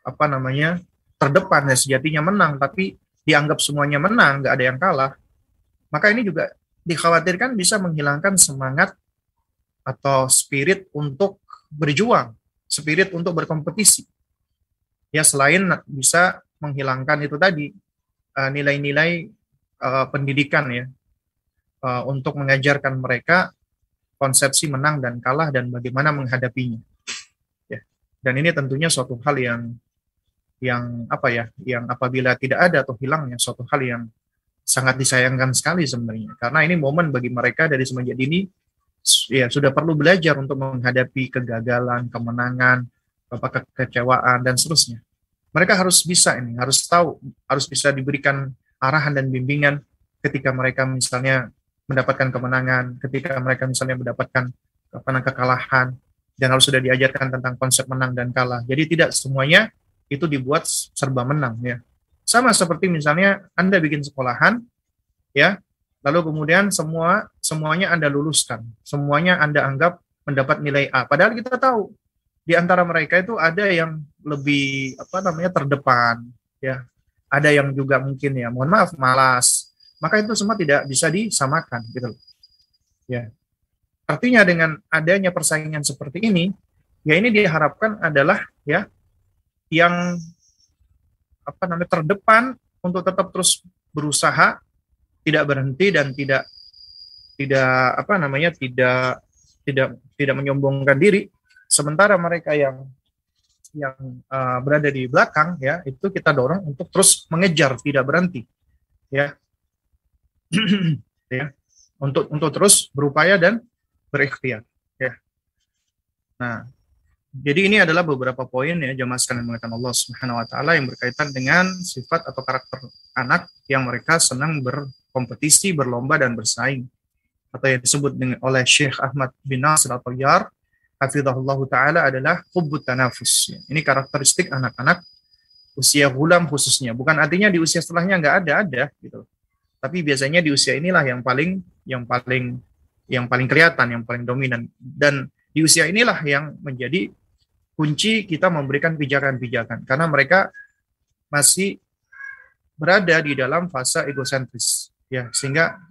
apa namanya terdepan ya sejatinya menang tapi dianggap semuanya menang, nggak ada yang kalah, maka ini juga dikhawatirkan bisa menghilangkan semangat atau spirit untuk berjuang, spirit untuk berkompetisi. Ya selain bisa menghilangkan itu tadi uh, nilai-nilai uh, pendidikan ya uh, untuk mengajarkan mereka konsepsi menang dan kalah dan bagaimana menghadapinya. Ya. Dan ini tentunya suatu hal yang yang apa ya, yang apabila tidak ada atau hilangnya suatu hal yang sangat disayangkan sekali sebenarnya. Karena ini momen bagi mereka dari semenjak dini ya sudah perlu belajar untuk menghadapi kegagalan, kemenangan, apa kekecewaan dan seterusnya. Mereka harus bisa ini, harus tahu, harus bisa diberikan arahan dan bimbingan ketika mereka misalnya mendapatkan kemenangan, ketika mereka misalnya mendapatkan apa kekalahan dan harus sudah diajarkan tentang konsep menang dan kalah. Jadi tidak semuanya itu dibuat serba menang ya. Sama seperti misalnya Anda bikin sekolahan, ya, lalu kemudian semua semuanya Anda luluskan, semuanya Anda anggap mendapat nilai A. Padahal kita tahu di antara mereka itu ada yang lebih apa namanya terdepan, ya, ada yang juga mungkin ya, mohon maaf malas. Maka itu semua tidak bisa disamakan, gitu Ya, artinya dengan adanya persaingan seperti ini, ya ini diharapkan adalah ya yang apa namanya terdepan untuk tetap terus berusaha, tidak berhenti dan tidak tidak apa namanya tidak tidak tidak menyombongkan diri. Sementara mereka yang yang uh, berada di belakang ya itu kita dorong untuk terus mengejar tidak berhenti ya ya untuk untuk terus berupaya dan berikhtiar ya nah jadi ini adalah beberapa poin ya jemaah sekalian mengatakan Allah Subhanahu wa taala yang berkaitan dengan sifat atau karakter anak yang mereka senang berkompetisi, berlomba dan bersaing. Atau yang disebut dengan oleh Syekh Ahmad bin Nasir atau Yar hafizahullah taala adalah hubbut tanafus. Ini karakteristik anak-anak usia gulam khususnya. Bukan artinya di usia setelahnya nggak ada, ada gitu. Tapi biasanya di usia inilah yang paling yang paling yang paling kelihatan, yang paling dominan dan di usia inilah yang menjadi kunci kita memberikan pijakan-pijakan. Karena mereka masih berada di dalam fase egosentris. Ya sehingga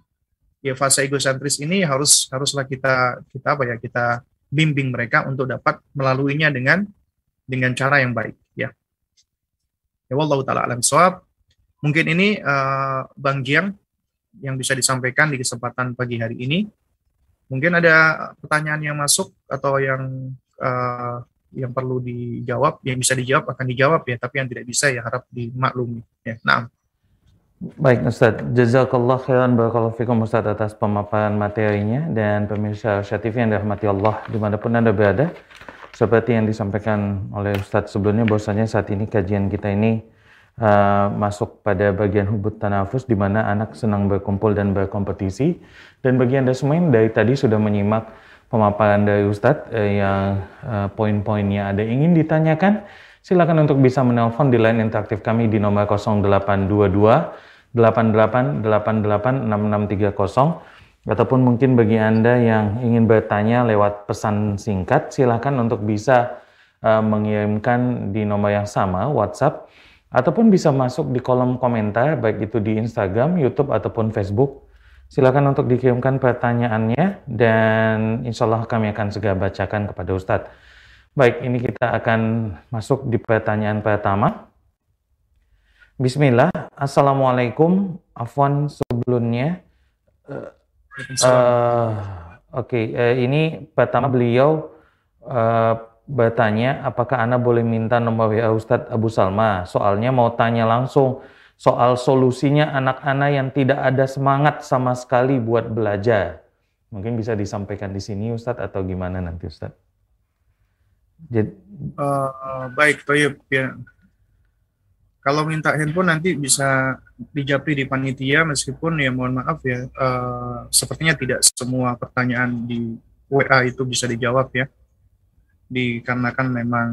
ya fase egosentris ini harus haruslah kita kita apa ya kita bimbing mereka untuk dapat melaluinya dengan dengan cara yang baik ya. Ya wallahu taala alam soab mungkin ini uh, Bang Jiang yang bisa disampaikan di kesempatan pagi hari ini mungkin ada pertanyaan yang masuk atau yang uh, yang perlu dijawab, yang bisa dijawab akan dijawab ya, tapi yang tidak bisa ya harap dimaklumi. Ya, nah. Baik Ustaz, jazakallah khairan barakallahu fikum Ustaz atas pemaparan materinya dan pemirsa Syah yang dirahmati Allah di mana pun Anda berada. Seperti yang disampaikan oleh Ustaz sebelumnya bahwasanya saat ini kajian kita ini uh, masuk pada bagian hubut tanafus di mana anak senang berkumpul dan berkompetisi. Dan bagi Anda semua yang dari tadi sudah menyimak pemaparan dari Ustadz eh, yang eh, poin-poinnya ada ingin ditanyakan, silakan untuk bisa menelpon di line interaktif kami di nomor 0822 88886630 ataupun mungkin bagi Anda yang ingin bertanya lewat pesan singkat, silakan untuk bisa uh, mengirimkan di nomor yang sama WhatsApp ataupun bisa masuk di kolom komentar baik itu di Instagram, YouTube ataupun Facebook Silakan untuk dikirimkan pertanyaannya dan insya Allah kami akan segera bacakan kepada Ustadz. Baik, ini kita akan masuk di pertanyaan pertama. Bismillah, Assalamualaikum. Afwan sebelumnya. Uh, uh, Oke, okay, uh, ini pertama beliau uh, bertanya apakah Anda boleh minta nomor WA Ustadz Abu Salma. Soalnya mau tanya langsung soal solusinya anak-anak yang tidak ada semangat sama sekali buat belajar. Mungkin bisa disampaikan di sini Ustadz atau gimana nanti Ustadz? Jadi, uh, baik, Toyib. Ya. Kalau minta handphone nanti bisa dijawab di panitia meskipun ya mohon maaf ya, uh, sepertinya tidak semua pertanyaan di WA itu bisa dijawab ya. Dikarenakan memang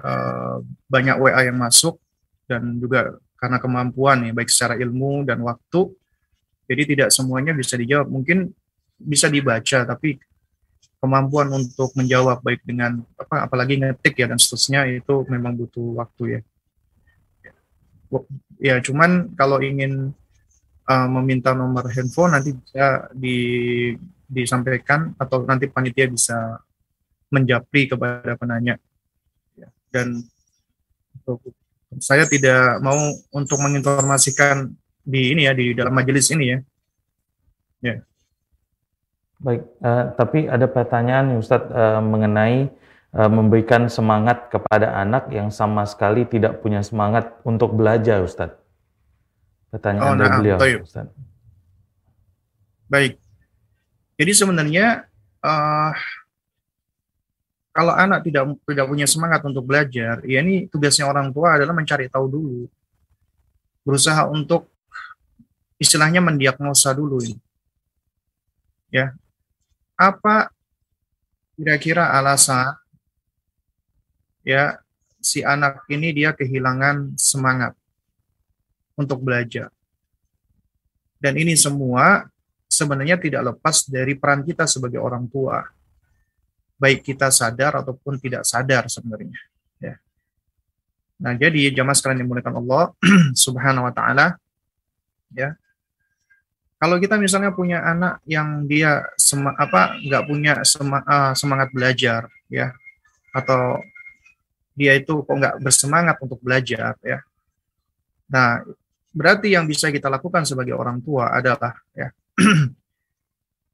uh, banyak WA yang masuk dan juga karena kemampuan ya baik secara ilmu dan waktu jadi tidak semuanya bisa dijawab. Mungkin bisa dibaca tapi kemampuan untuk menjawab baik dengan apa apalagi ngetik ya dan seterusnya itu memang butuh waktu ya. Ya, cuman kalau ingin uh, meminta nomor handphone nanti bisa di, disampaikan atau nanti panitia bisa menjapri kepada penanya. Ya, dan saya tidak mau untuk menginformasikan di ini ya di dalam majelis ini ya. Ya. Baik, uh, tapi ada pertanyaan Ustadz uh, mengenai uh, memberikan semangat kepada anak yang sama sekali tidak punya semangat untuk belajar, Ustadz. Pertanyaan oh, dari nah, beliau, Ustadz. Baik. Jadi sebenarnya uh, kalau anak tidak tidak punya semangat untuk belajar, ya ini tugasnya orang tua adalah mencari tahu dulu, berusaha untuk istilahnya mendiagnosa dulu ini. Ya, apa kira-kira alasan ya si anak ini dia kehilangan semangat untuk belajar. Dan ini semua sebenarnya tidak lepas dari peran kita sebagai orang tua baik kita sadar ataupun tidak sadar sebenarnya. Ya. Nah, jadi jamaah sekalian dimuliakan Allah Subhanahu wa taala ya. Kalau kita misalnya punya anak yang dia sema, apa nggak punya sema, uh, semangat belajar ya atau dia itu kok nggak bersemangat untuk belajar ya. Nah, berarti yang bisa kita lakukan sebagai orang tua adalah ya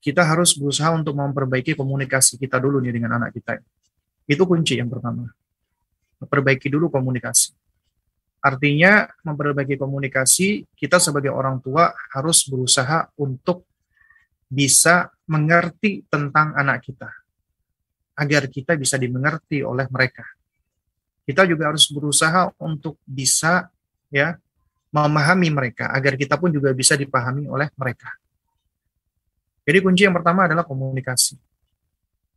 kita harus berusaha untuk memperbaiki komunikasi kita dulu nih dengan anak kita. Itu kunci yang pertama. Perbaiki dulu komunikasi. Artinya memperbaiki komunikasi, kita sebagai orang tua harus berusaha untuk bisa mengerti tentang anak kita. Agar kita bisa dimengerti oleh mereka. Kita juga harus berusaha untuk bisa ya memahami mereka agar kita pun juga bisa dipahami oleh mereka. Jadi kunci yang pertama adalah komunikasi.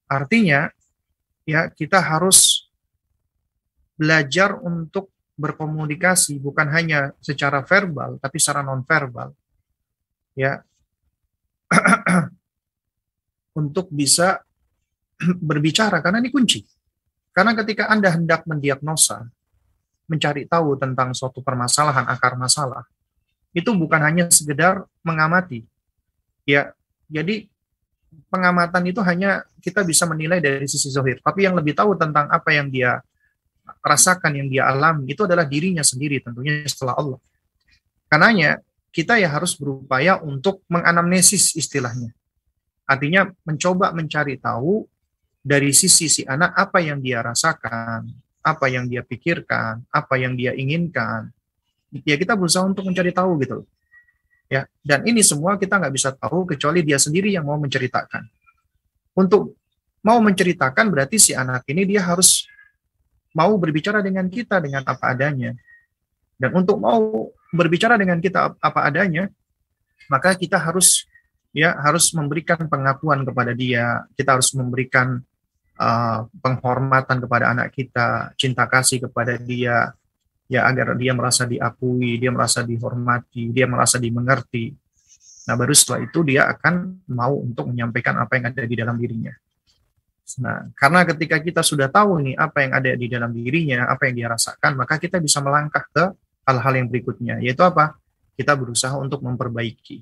Artinya ya kita harus belajar untuk berkomunikasi bukan hanya secara verbal tapi secara non verbal. Ya. untuk bisa berbicara karena ini kunci. Karena ketika Anda hendak mendiagnosa, mencari tahu tentang suatu permasalahan akar masalah, itu bukan hanya sekedar mengamati. Ya, jadi pengamatan itu hanya kita bisa menilai dari sisi zohir. Tapi yang lebih tahu tentang apa yang dia rasakan, yang dia alami, itu adalah dirinya sendiri tentunya setelah Allah. Karenanya kita ya harus berupaya untuk menganamnesis istilahnya. Artinya mencoba mencari tahu dari sisi si anak apa yang dia rasakan, apa yang dia pikirkan, apa yang dia inginkan. Ya kita berusaha untuk mencari tahu gitu loh ya dan ini semua kita nggak bisa tahu kecuali dia sendiri yang mau menceritakan. Untuk mau menceritakan berarti si anak ini dia harus mau berbicara dengan kita dengan apa adanya. Dan untuk mau berbicara dengan kita apa adanya maka kita harus ya harus memberikan pengakuan kepada dia. Kita harus memberikan uh, penghormatan kepada anak kita cinta kasih kepada dia ya agar dia merasa diakui, dia merasa dihormati, dia merasa dimengerti. Nah, baru setelah itu dia akan mau untuk menyampaikan apa yang ada di dalam dirinya. Nah, karena ketika kita sudah tahu nih apa yang ada di dalam dirinya, apa yang dia rasakan, maka kita bisa melangkah ke hal-hal yang berikutnya, yaitu apa? Kita berusaha untuk memperbaiki.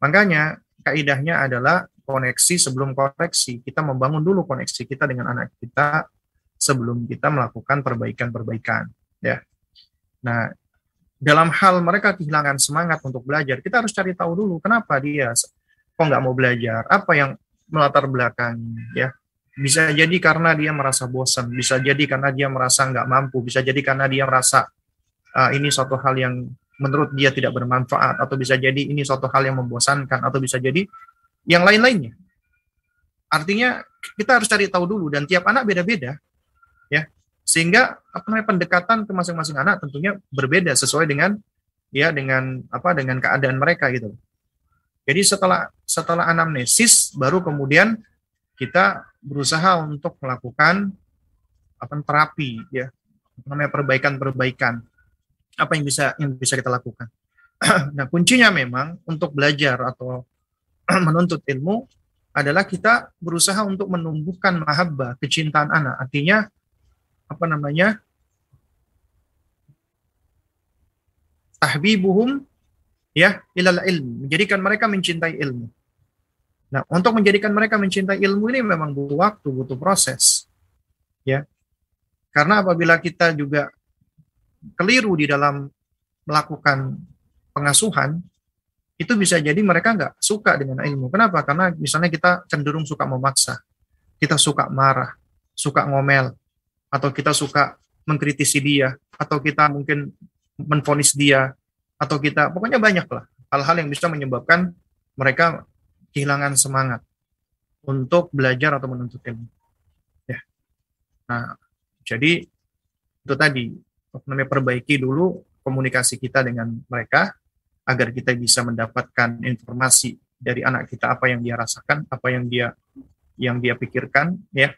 Makanya, kaidahnya adalah koneksi sebelum koreksi. Kita membangun dulu koneksi kita dengan anak kita sebelum kita melakukan perbaikan-perbaikan. Ya. Nah, dalam hal mereka kehilangan semangat untuk belajar, kita harus cari tahu dulu kenapa dia kok nggak mau belajar, apa yang melatar belakang ya. Bisa jadi karena dia merasa bosan, bisa jadi karena dia merasa nggak mampu, bisa jadi karena dia merasa uh, ini suatu hal yang menurut dia tidak bermanfaat, atau bisa jadi ini suatu hal yang membosankan, atau bisa jadi yang lain-lainnya. Artinya kita harus cari tahu dulu dan tiap anak beda-beda. Sehingga apa namanya pendekatan ke masing-masing anak tentunya berbeda sesuai dengan ya dengan apa dengan keadaan mereka gitu. Jadi setelah setelah anamnesis baru kemudian kita berusaha untuk melakukan apa terapi ya namanya perbaikan-perbaikan apa yang bisa yang bisa kita lakukan. nah, kuncinya memang untuk belajar atau menuntut ilmu adalah kita berusaha untuk menumbuhkan mahabbah, kecintaan anak. Artinya apa namanya tahbibuhum ya ilal ilm, menjadikan mereka mencintai ilmu. Nah, untuk menjadikan mereka mencintai ilmu ini memang butuh waktu, butuh proses. Ya. Karena apabila kita juga keliru di dalam melakukan pengasuhan, itu bisa jadi mereka nggak suka dengan ilmu. Kenapa? Karena misalnya kita cenderung suka memaksa, kita suka marah, suka ngomel, atau kita suka mengkritisi dia, atau kita mungkin menfonis dia, atau kita pokoknya banyak lah hal-hal yang bisa menyebabkan mereka kehilangan semangat untuk belajar atau menuntut ilmu. Ya. Nah, jadi itu tadi namanya perbaiki dulu komunikasi kita dengan mereka agar kita bisa mendapatkan informasi dari anak kita apa yang dia rasakan, apa yang dia yang dia pikirkan ya.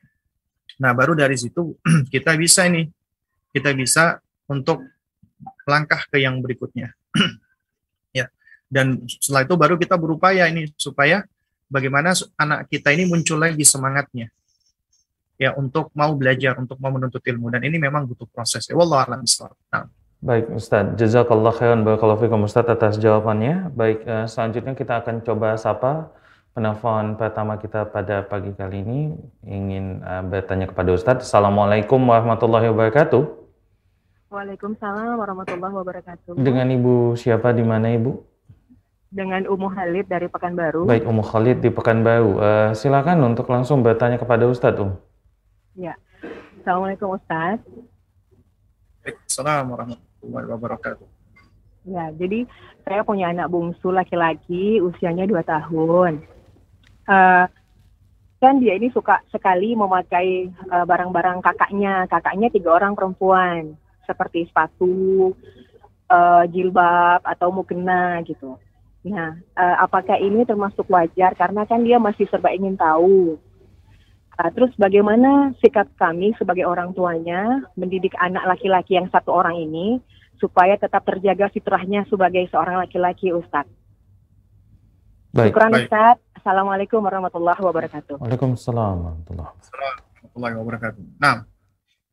Nah, baru dari situ kita bisa ini kita bisa untuk langkah ke yang berikutnya. ya. Dan setelah itu baru kita berupaya ini supaya bagaimana anak kita ini muncul lagi semangatnya ya untuk mau belajar, untuk mau menuntut ilmu dan ini memang butuh proses. Ya wallahu a'lam Nah. Baik Ustaz, jazakallah khairan barakallahu fikum Ustaz atas jawabannya. Baik, uh, selanjutnya kita akan coba sapa penelpon pertama kita pada pagi kali ini ingin uh, bertanya kepada Ustaz. Assalamualaikum warahmatullahi wabarakatuh. Waalaikumsalam warahmatullahi wabarakatuh. Dengan Ibu siapa di mana Ibu? dengan Umu Khalid dari Pekanbaru. Baik, Umu Khalid di Pekanbaru. Uh, silakan untuk langsung bertanya kepada Ustadz, Um. Ya. Assalamualaikum Ustadz. Assalamualaikum warahmatullahi wabarakatuh. Ya, jadi saya punya anak bungsu laki-laki, usianya 2 tahun. Uh, kan dia ini suka sekali memakai barang barang-barang kakaknya. Kakaknya tiga orang perempuan, seperti sepatu, uh, jilbab, atau mukena gitu. Nah, uh, apakah ini termasuk wajar? Karena kan dia masih serba ingin tahu. Uh, terus bagaimana sikap kami sebagai orang tuanya mendidik anak laki-laki yang satu orang ini supaya tetap terjaga fitrahnya sebagai seorang laki-laki, Ustadz? Baik. Syukuran baik. Ustadz. Assalamualaikum warahmatullahi wabarakatuh. Waalaikumsalam warahmatullahi wabarakatuh. Nah,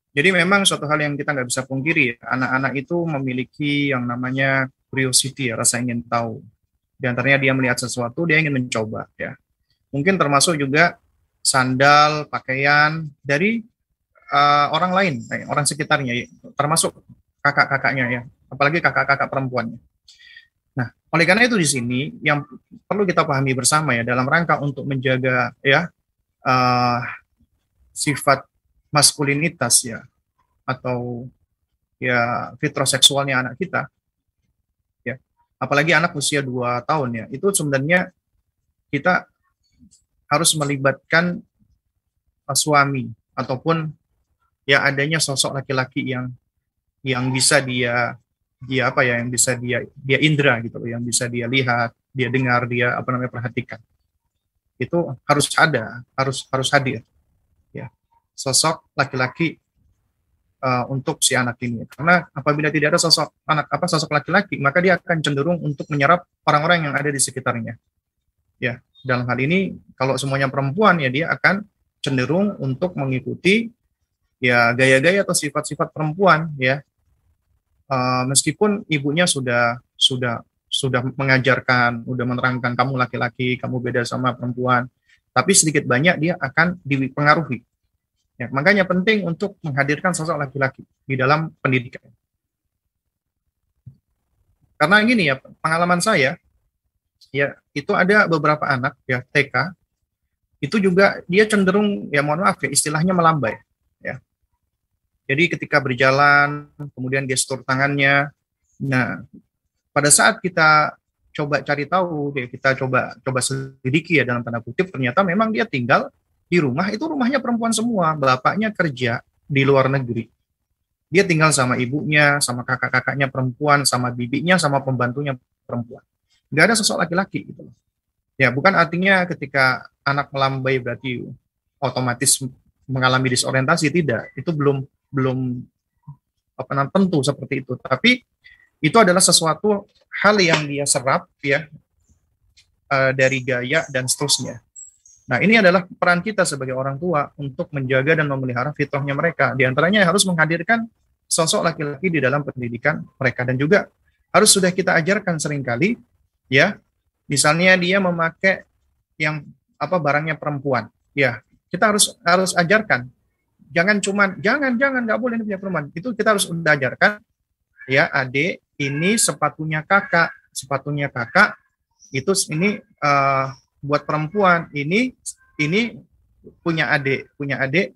jadi memang suatu hal yang kita nggak bisa pungkiri, anak-anak itu memiliki yang namanya curiosity, rasa ingin tahu. Di antaranya dia melihat sesuatu, dia ingin mencoba ya. Mungkin termasuk juga sandal, pakaian dari uh, orang lain, eh, orang sekitarnya, termasuk kakak-kakaknya ya, apalagi kakak-kakak perempuannya. Oleh karena itu di sini yang perlu kita pahami bersama ya dalam rangka untuk menjaga ya uh, sifat maskulinitas ya atau ya fitroseksualnya anak kita apalagi anak usia 2 tahun ya, itu sebenarnya kita harus melibatkan uh, suami ataupun ya adanya sosok laki-laki yang yang bisa dia dia apa ya yang bisa dia dia indera gitu loh, yang bisa dia lihat, dia dengar, dia apa namanya perhatikan. Itu harus ada, harus harus hadir. Ya. Sosok laki-laki uh, untuk si anak ini. Karena apabila tidak ada sosok anak apa sosok laki-laki, maka dia akan cenderung untuk menyerap orang-orang yang ada di sekitarnya. Ya, dalam hal ini kalau semuanya perempuan ya dia akan cenderung untuk mengikuti ya gaya-gaya atau sifat-sifat perempuan ya. Uh, meskipun ibunya sudah sudah sudah mengajarkan, sudah menerangkan kamu laki-laki, kamu beda sama perempuan, tapi sedikit banyak dia akan dipengaruhi Ya, makanya penting untuk menghadirkan sosok laki-laki di dalam pendidikan. Karena gini ya, pengalaman saya, ya itu ada beberapa anak ya TK, itu juga dia cenderung ya mohon maaf ya istilahnya melambai. Jadi ketika berjalan, kemudian gestur tangannya, nah pada saat kita coba cari tahu, ya, kita coba coba selidiki ya dalam tanda kutip, ternyata memang dia tinggal di rumah itu rumahnya perempuan semua, bapaknya kerja di luar negeri. Dia tinggal sama ibunya, sama kakak-kakaknya perempuan, sama bibinya, sama pembantunya perempuan. Gak ada sosok laki-laki gitu Ya, bukan artinya ketika anak melambai berarti otomatis mengalami disorientasi tidak. Itu belum belum apa namanya tentu seperti itu. Tapi itu adalah sesuatu hal yang dia serap ya uh, dari gaya dan seterusnya. Nah, ini adalah peran kita sebagai orang tua untuk menjaga dan memelihara fitrahnya mereka. Di antaranya harus menghadirkan sosok laki-laki di dalam pendidikan mereka dan juga harus sudah kita ajarkan sering kali ya. Misalnya dia memakai yang apa barangnya perempuan. Ya, kita harus harus ajarkan. Jangan cuman jangan jangan nggak boleh ini punya perempuan. Itu kita harus udah ajarkan ya, adik, ini sepatunya kakak, sepatunya kakak itu ini uh, buat perempuan, ini ini punya adik, punya adik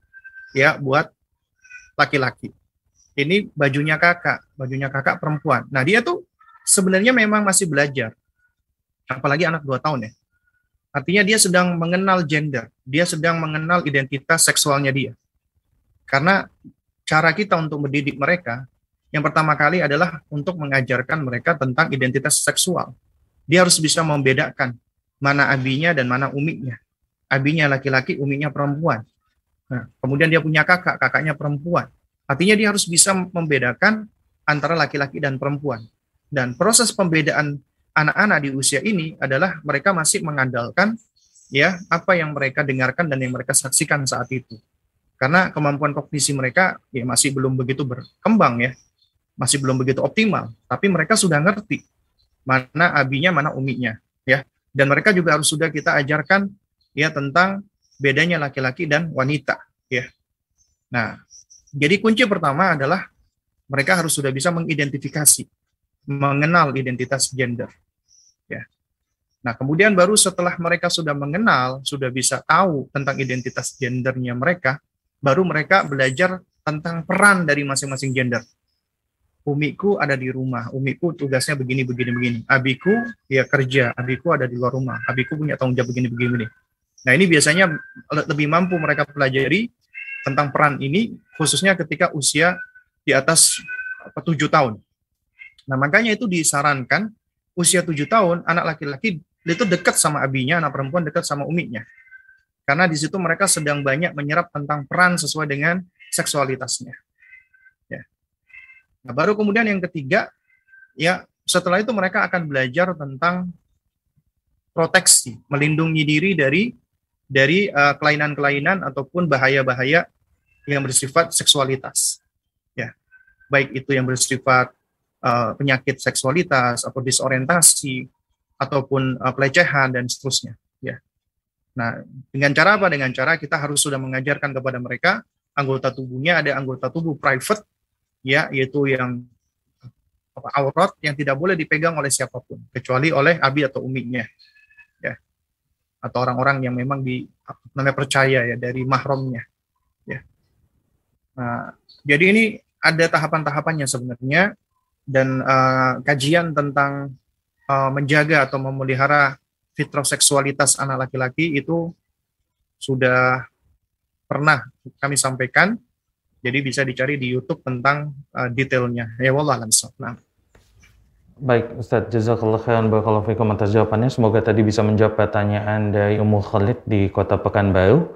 ya buat laki-laki. Ini bajunya kakak, bajunya kakak perempuan. Nah, dia tuh sebenarnya memang masih belajar. Apalagi anak dua tahun ya. Artinya dia sedang mengenal gender, dia sedang mengenal identitas seksualnya dia. Karena cara kita untuk mendidik mereka, yang pertama kali adalah untuk mengajarkan mereka tentang identitas seksual. Dia harus bisa membedakan mana abinya dan mana umiknya. Abinya laki-laki, umiknya perempuan. Nah, kemudian dia punya kakak, kakaknya perempuan. Artinya dia harus bisa membedakan antara laki-laki dan perempuan. Dan proses pembedaan anak-anak di usia ini adalah mereka masih mengandalkan ya apa yang mereka dengarkan dan yang mereka saksikan saat itu. Karena kemampuan kognisi mereka ya masih belum begitu berkembang ya. Masih belum begitu optimal, tapi mereka sudah ngerti mana abinya, mana uminya ya. Dan mereka juga harus sudah kita ajarkan ya tentang bedanya laki-laki dan wanita ya. Nah, jadi kunci pertama adalah mereka harus sudah bisa mengidentifikasi, mengenal identitas gender. Ya. Nah, kemudian baru setelah mereka sudah mengenal, sudah bisa tahu tentang identitas gendernya mereka, baru mereka belajar tentang peran dari masing-masing gender. Umiku ada di rumah, umiku tugasnya begini, begini, begini. Abiku ya kerja, abiku ada di luar rumah, abiku punya tanggung jawab begini, begini, begini. Nah ini biasanya lebih mampu mereka pelajari tentang peran ini khususnya ketika usia di atas tujuh tahun. Nah makanya itu disarankan usia tujuh tahun anak laki-laki itu dekat sama abinya, anak perempuan dekat sama umiknya. Karena di situ mereka sedang banyak menyerap tentang peran sesuai dengan seksualitasnya. Ya. Nah, baru kemudian yang ketiga, ya setelah itu mereka akan belajar tentang proteksi, melindungi diri dari dari uh, kelainan-kelainan ataupun bahaya-bahaya yang bersifat seksualitas. Ya. Baik itu yang bersifat uh, penyakit seksualitas atau disorientasi ataupun uh, pelecehan dan seterusnya, ya. Nah, dengan cara apa? Dengan cara kita harus sudah mengajarkan kepada mereka anggota tubuhnya ada anggota tubuh private ya, yaitu yang apa, aurat yang tidak boleh dipegang oleh siapa pun kecuali oleh abi atau uminya atau orang-orang yang memang di namanya percaya ya dari mahramnya ya nah, jadi ini ada tahapan-tahapannya sebenarnya dan uh, kajian tentang uh, menjaga atau memelihara fitrah seksualitas anak laki-laki itu sudah pernah kami sampaikan jadi bisa dicari di YouTube tentang uh, detailnya ya wallah nah. Baik, Ustadz Jazakallah khairan barakallahu fikum atas jawabannya. Semoga tadi bisa menjawab pertanyaan dari Ummu Khalid di Kota Pekanbaru.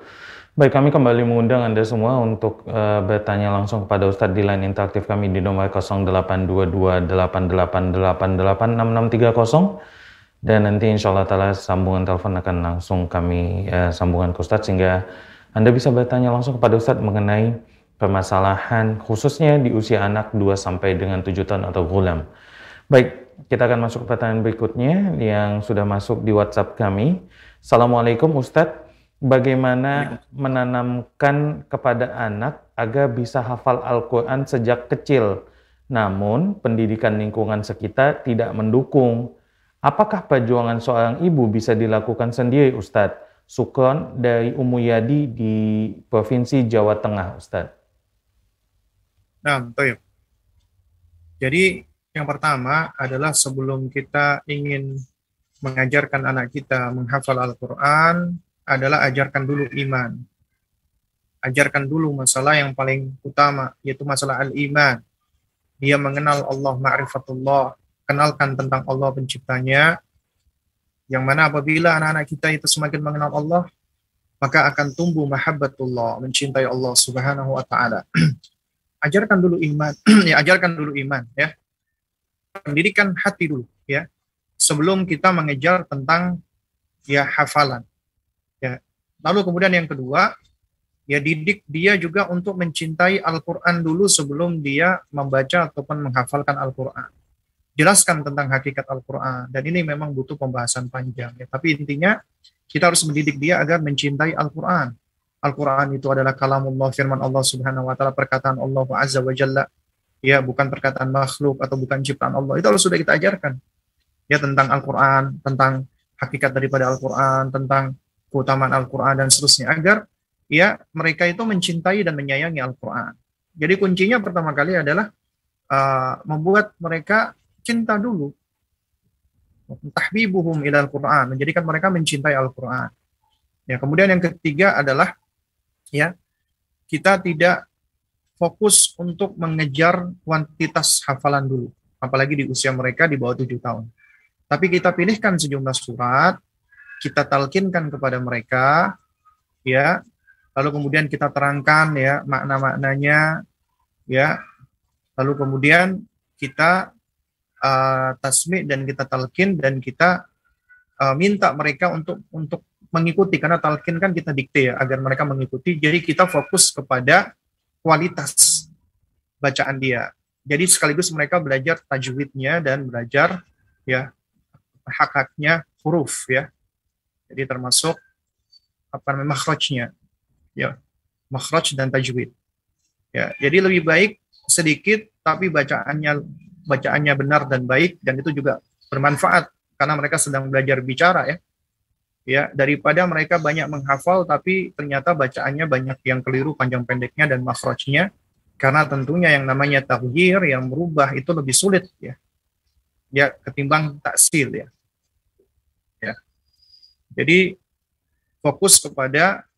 Baik, kami kembali mengundang Anda semua untuk uh, bertanya langsung kepada Ustadz di line interaktif kami di nomor 082288886630 dan nanti insya Allah ta'ala sambungan telepon akan langsung kami uh, sambungan ke Ustadz sehingga Anda bisa bertanya langsung kepada Ustadz mengenai permasalahan khususnya di usia anak 2 sampai dengan 7 tahun atau gulam. Baik, kita akan masuk ke pertanyaan berikutnya yang sudah masuk di WhatsApp kami. Assalamualaikum Ustadz, bagaimana menanamkan kepada anak agar bisa hafal Al-Quran sejak kecil, namun pendidikan lingkungan sekitar tidak mendukung. Apakah perjuangan seorang ibu bisa dilakukan sendiri Ustadz? Sukron dari Umuyadi di Provinsi Jawa Tengah, Ustadz. Nah, betul. Jadi yang pertama adalah sebelum kita ingin mengajarkan anak kita menghafal Al-Quran, adalah ajarkan dulu iman. Ajarkan dulu masalah yang paling utama, yaitu masalah al-iman. Dia mengenal Allah, ma'rifatullah, kenalkan tentang Allah penciptanya, yang mana apabila anak-anak kita itu semakin mengenal Allah, maka akan tumbuh mahabbatullah, mencintai Allah subhanahu wa ta'ala. ajarkan dulu iman, ya ajarkan dulu iman, ya. Pendidikan hati dulu ya. Sebelum kita mengejar tentang ya hafalan ya. Lalu kemudian yang kedua ya didik dia juga untuk mencintai Al-Qur'an dulu sebelum dia membaca ataupun menghafalkan Al-Qur'an jelaskan tentang hakikat Al-Quran. Dan ini memang butuh pembahasan panjang. Ya. Tapi intinya kita harus mendidik dia agar mencintai Al-Quran. Al-Quran itu adalah kalamullah, firman Allah subhanahu wa ta'ala, perkataan Allah azza wa jalla. Ya, bukan perkataan makhluk atau bukan ciptaan Allah. Itu harus sudah kita ajarkan. Ya, tentang Al-Quran, tentang hakikat daripada Al-Quran, tentang keutamaan Al-Quran dan seterusnya. Agar ya mereka itu mencintai dan menyayangi Al-Quran. Jadi kuncinya pertama kali adalah uh, membuat mereka cinta dulu. Tahbibuhum ilal Quran, menjadikan mereka mencintai Al-Quran. Ya, kemudian yang ketiga adalah ya kita tidak fokus untuk mengejar kuantitas hafalan dulu, apalagi di usia mereka di bawah tujuh tahun. Tapi kita pilihkan sejumlah surat, kita talkinkan kepada mereka, ya, lalu kemudian kita terangkan ya makna-maknanya, ya, lalu kemudian kita uh, tasmi dan kita talkin dan kita uh, minta mereka untuk untuk mengikuti karena talkin kan kita dikte ya agar mereka mengikuti. Jadi kita fokus kepada kualitas bacaan dia. Jadi sekaligus mereka belajar tajwidnya dan belajar ya hak-haknya huruf ya. Jadi termasuk apa namanya makhrajnya ya makhraj dan tajwid. Ya, jadi lebih baik sedikit tapi bacaannya bacaannya benar dan baik dan itu juga bermanfaat karena mereka sedang belajar bicara ya. Ya, daripada mereka banyak menghafal tapi ternyata bacaannya banyak yang keliru panjang pendeknya dan makhrajnya karena tentunya yang namanya tahjir yang merubah itu lebih sulit ya. Ya, ketimbang taksil ya. Ya. Jadi fokus kepada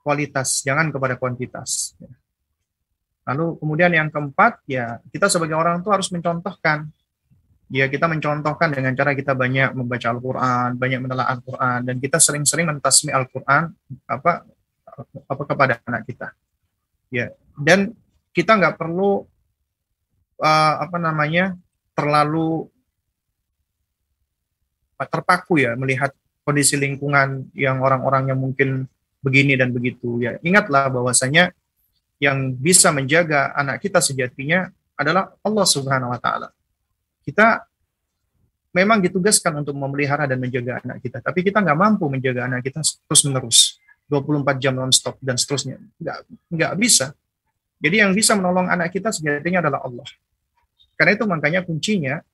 kualitas, jangan kepada kuantitas. Ya. Lalu kemudian yang keempat, ya kita sebagai orang tua harus mencontohkan. Ya kita mencontohkan dengan cara kita banyak membaca Al-Quran, banyak menelaah Al-Quran, dan kita sering-sering mentasmi Al-Quran apa apa kepada anak kita. Ya dan kita nggak perlu uh, apa namanya terlalu terpaku ya melihat kondisi lingkungan yang orang-orang yang mungkin begini dan begitu ya ingatlah bahwasanya yang bisa menjaga anak kita sejatinya adalah Allah Subhanahu wa taala. Kita memang ditugaskan untuk memelihara dan menjaga anak kita, tapi kita nggak mampu menjaga anak kita terus-menerus 24 jam non-stop dan seterusnya. Nggak, nggak bisa. Jadi yang bisa menolong anak kita sejatinya adalah Allah. Karena itu makanya kuncinya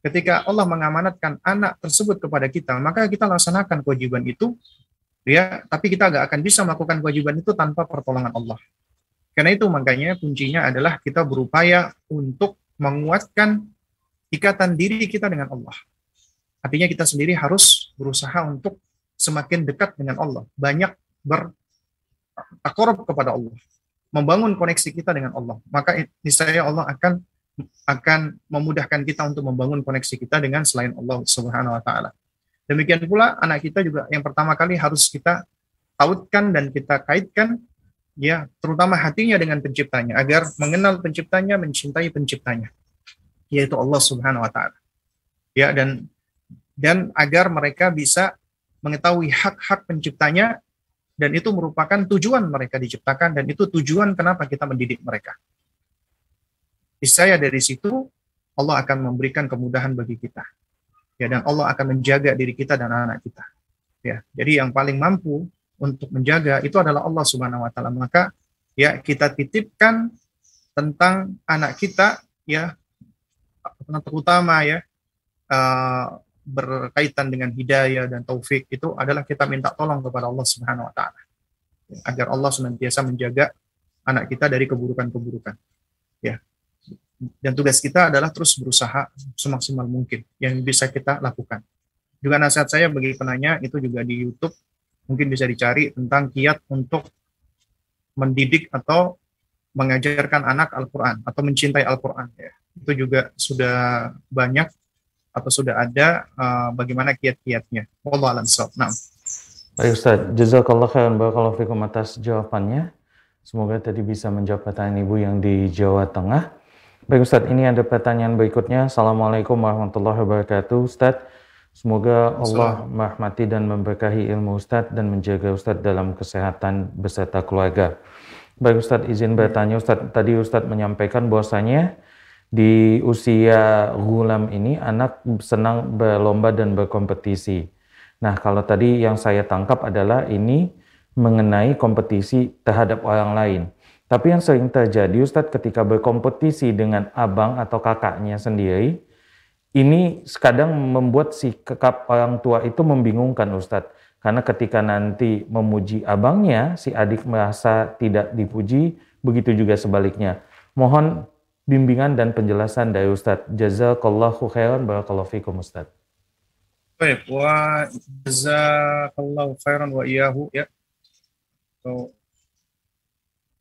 ketika Allah mengamanatkan anak tersebut kepada kita, maka kita laksanakan kewajiban itu ya, tapi kita nggak akan bisa melakukan kewajiban itu tanpa pertolongan Allah. Karena itu makanya kuncinya adalah kita berupaya untuk menguatkan ikatan diri kita dengan Allah. Artinya kita sendiri harus berusaha untuk semakin dekat dengan Allah, banyak bertakorup kepada Allah, membangun koneksi kita dengan Allah. Maka niscaya Allah akan akan memudahkan kita untuk membangun koneksi kita dengan selain Allah Subhanahu wa taala. Demikian pula anak kita juga yang pertama kali harus kita tautkan dan kita kaitkan ya terutama hatinya dengan penciptanya agar mengenal penciptanya mencintai penciptanya yaitu Allah Subhanahu wa taala ya dan dan agar mereka bisa mengetahui hak-hak penciptanya dan itu merupakan tujuan mereka diciptakan dan itu tujuan kenapa kita mendidik mereka. Saya dari situ Allah akan memberikan kemudahan bagi kita. Ya dan Allah akan menjaga diri kita dan anak kita. Ya, jadi yang paling mampu untuk menjaga itu adalah Allah Subhanahu wa taala. Maka ya kita titipkan tentang anak kita ya terutama ya uh, berkaitan dengan hidayah dan taufik itu adalah kita minta tolong kepada Allah Subhanahu wa taala agar Allah senantiasa menjaga anak kita dari keburukan-keburukan. Ya. Dan tugas kita adalah terus berusaha semaksimal mungkin yang bisa kita lakukan. Juga nasihat saya bagi penanya itu juga di YouTube mungkin bisa dicari tentang kiat untuk mendidik atau mengajarkan anak Al-Quran atau mencintai Al-Quran. Ya. Itu juga sudah banyak atau sudah ada uh, bagaimana kiat-kiatnya. Wallah alam Nah. Baik Ustaz, jazakallah khairan barakallahu fikum atas jawabannya. Semoga tadi bisa menjawab pertanyaan Ibu yang di Jawa Tengah. Baik Ustaz, ini ada pertanyaan berikutnya. Assalamualaikum warahmatullahi wabarakatuh. Ustaz, Semoga Allah merahmati dan memberkahi ilmu Ustadz dan menjaga Ustadz dalam kesehatan beserta keluarga. Baik Ustadz izin bertanya Ustadz, tadi Ustadz menyampaikan bahwasanya di usia gulam ini anak senang berlomba dan berkompetisi. Nah, kalau tadi yang saya tangkap adalah ini mengenai kompetisi terhadap orang lain. Tapi yang sering terjadi Ustadz ketika berkompetisi dengan abang atau kakaknya sendiri, ini kadang membuat si kekap orang tua itu membingungkan Ustadz. Karena ketika nanti memuji abangnya, si adik merasa tidak dipuji, begitu juga sebaliknya. Mohon bimbingan dan penjelasan dari Ustadz. Jazakallahu khairan, barakallahu fikum Ustadz. Baik, wa jazakallahu khairan wa iyahu ya. So,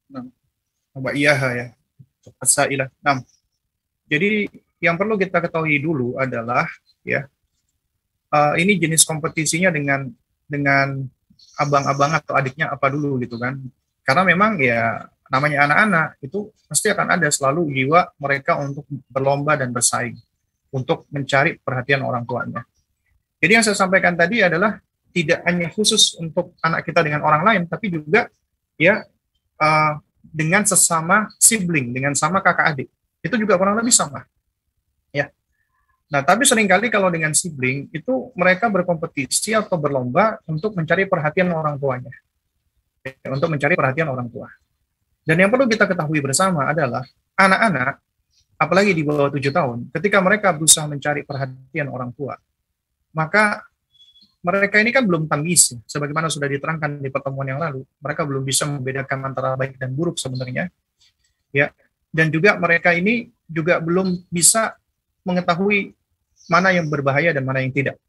nah, wa iyaha ya. Asailah. Nah, jadi yang perlu kita ketahui dulu adalah ya, uh, ini jenis kompetisinya dengan dengan abang-abang atau adiknya apa dulu gitu kan. Karena memang ya namanya anak-anak itu pasti akan ada selalu jiwa mereka untuk berlomba dan bersaing untuk mencari perhatian orang tuanya. Jadi yang saya sampaikan tadi adalah tidak hanya khusus untuk anak kita dengan orang lain, tapi juga ya uh, dengan sesama sibling, dengan sama kakak adik. Itu juga kurang lebih sama. Ya. Nah, tapi sering kali kalau dengan sibling itu mereka berkompetisi atau berlomba untuk mencari perhatian orang tuanya. Ya, untuk mencari perhatian orang tua. Dan yang perlu kita ketahui bersama adalah anak-anak, apalagi di bawah tujuh tahun, ketika mereka berusaha mencari perhatian orang tua, maka mereka ini kan belum tamis, sebagaimana sudah diterangkan di pertemuan yang lalu. Mereka belum bisa membedakan antara baik dan buruk sebenarnya. Ya, dan juga mereka ini juga belum bisa mengetahui mana yang berbahaya dan mana yang tidak.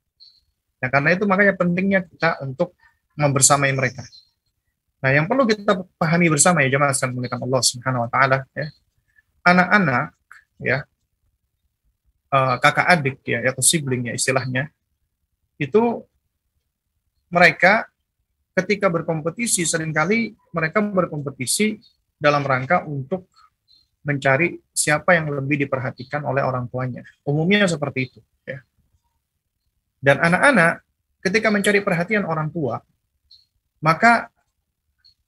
Nah, karena itu makanya pentingnya kita untuk membersamai mereka. Nah, yang perlu kita pahami bersama ya jemaah sekalian muliakan Allah Subhanahu wa taala ya. Anak-anak ya uh, kakak adik ya atau sibling ya istilahnya itu mereka ketika berkompetisi sering kali mereka berkompetisi dalam rangka untuk mencari siapa yang lebih diperhatikan oleh orang tuanya. Umumnya seperti itu. Ya. Dan anak-anak ketika mencari perhatian orang tua, maka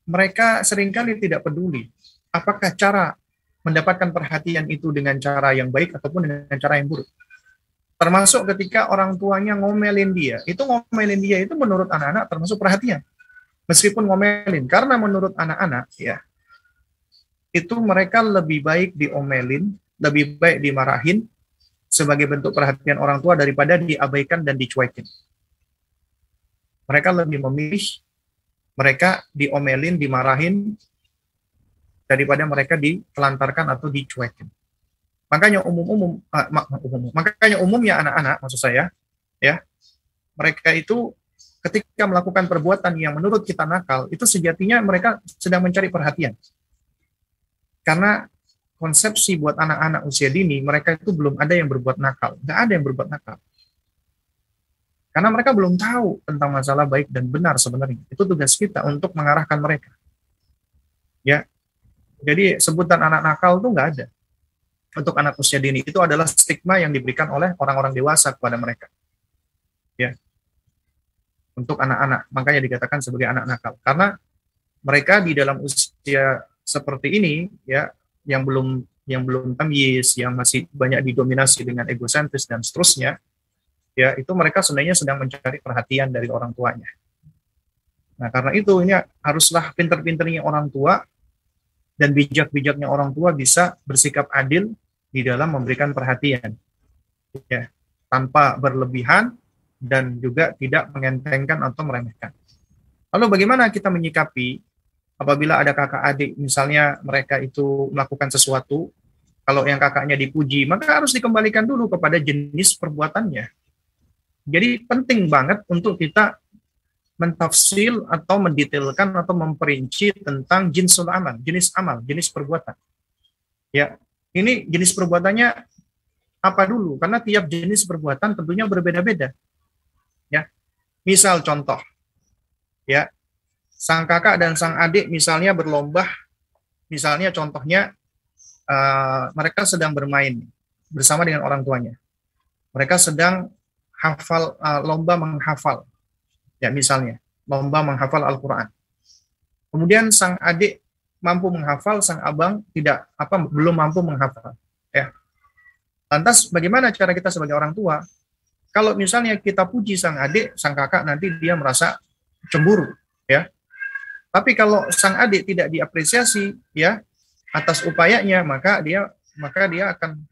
mereka sering kali tidak peduli apakah cara mendapatkan perhatian itu dengan cara yang baik ataupun dengan cara yang buruk. Termasuk ketika orang tuanya ngomelin dia. Itu ngomelin dia itu menurut anak-anak termasuk perhatian. Meskipun ngomelin. Karena menurut anak-anak ya itu mereka lebih baik diomelin, lebih baik dimarahin sebagai bentuk perhatian orang tua daripada diabaikan dan dicuekin. Mereka lebih memilih mereka diomelin, dimarahin daripada mereka ditelantarkan atau dicuekin. Makanya umum-umum, uh, umum, makanya umumnya anak-anak, maksud saya, ya, mereka itu ketika melakukan perbuatan yang menurut kita nakal, itu sejatinya mereka sedang mencari perhatian. Karena konsepsi buat anak-anak usia dini, mereka itu belum ada yang berbuat nakal. Nggak ada yang berbuat nakal. Karena mereka belum tahu tentang masalah baik dan benar sebenarnya. Itu tugas kita untuk mengarahkan mereka. Ya, jadi sebutan anak nakal itu nggak ada. Untuk anak usia dini itu adalah stigma yang diberikan oleh orang-orang dewasa kepada mereka. Ya, untuk anak-anak. Makanya dikatakan sebagai anak nakal. Karena mereka di dalam usia seperti ini ya yang belum yang belum tamyiz, yang masih banyak didominasi dengan egosentris dan seterusnya, ya itu mereka sebenarnya sedang mencari perhatian dari orang tuanya. Nah, karena itu ini haruslah pinter-pinternya orang tua dan bijak-bijaknya orang tua bisa bersikap adil di dalam memberikan perhatian. Ya, tanpa berlebihan dan juga tidak mengentengkan atau meremehkan. Lalu bagaimana kita menyikapi apabila ada kakak adik misalnya mereka itu melakukan sesuatu kalau yang kakaknya dipuji maka harus dikembalikan dulu kepada jenis perbuatannya jadi penting banget untuk kita mentafsil atau mendetailkan atau memperinci tentang jinsul amal, jenis amal, jenis perbuatan. Ya, ini jenis perbuatannya apa dulu? Karena tiap jenis perbuatan tentunya berbeda-beda. Ya, misal contoh, ya sang kakak dan sang adik misalnya berlomba, misalnya contohnya uh, mereka sedang bermain bersama dengan orang tuanya. Mereka sedang hafal uh, lomba menghafal, ya misalnya lomba menghafal Al-Quran. Kemudian sang adik mampu menghafal, sang abang tidak apa belum mampu menghafal. Ya, Lantas bagaimana cara kita sebagai orang tua? Kalau misalnya kita puji sang adik, sang kakak nanti dia merasa cemburu, ya. Tapi kalau sang adik tidak diapresiasi, ya, atas upayanya, maka dia maka dia akan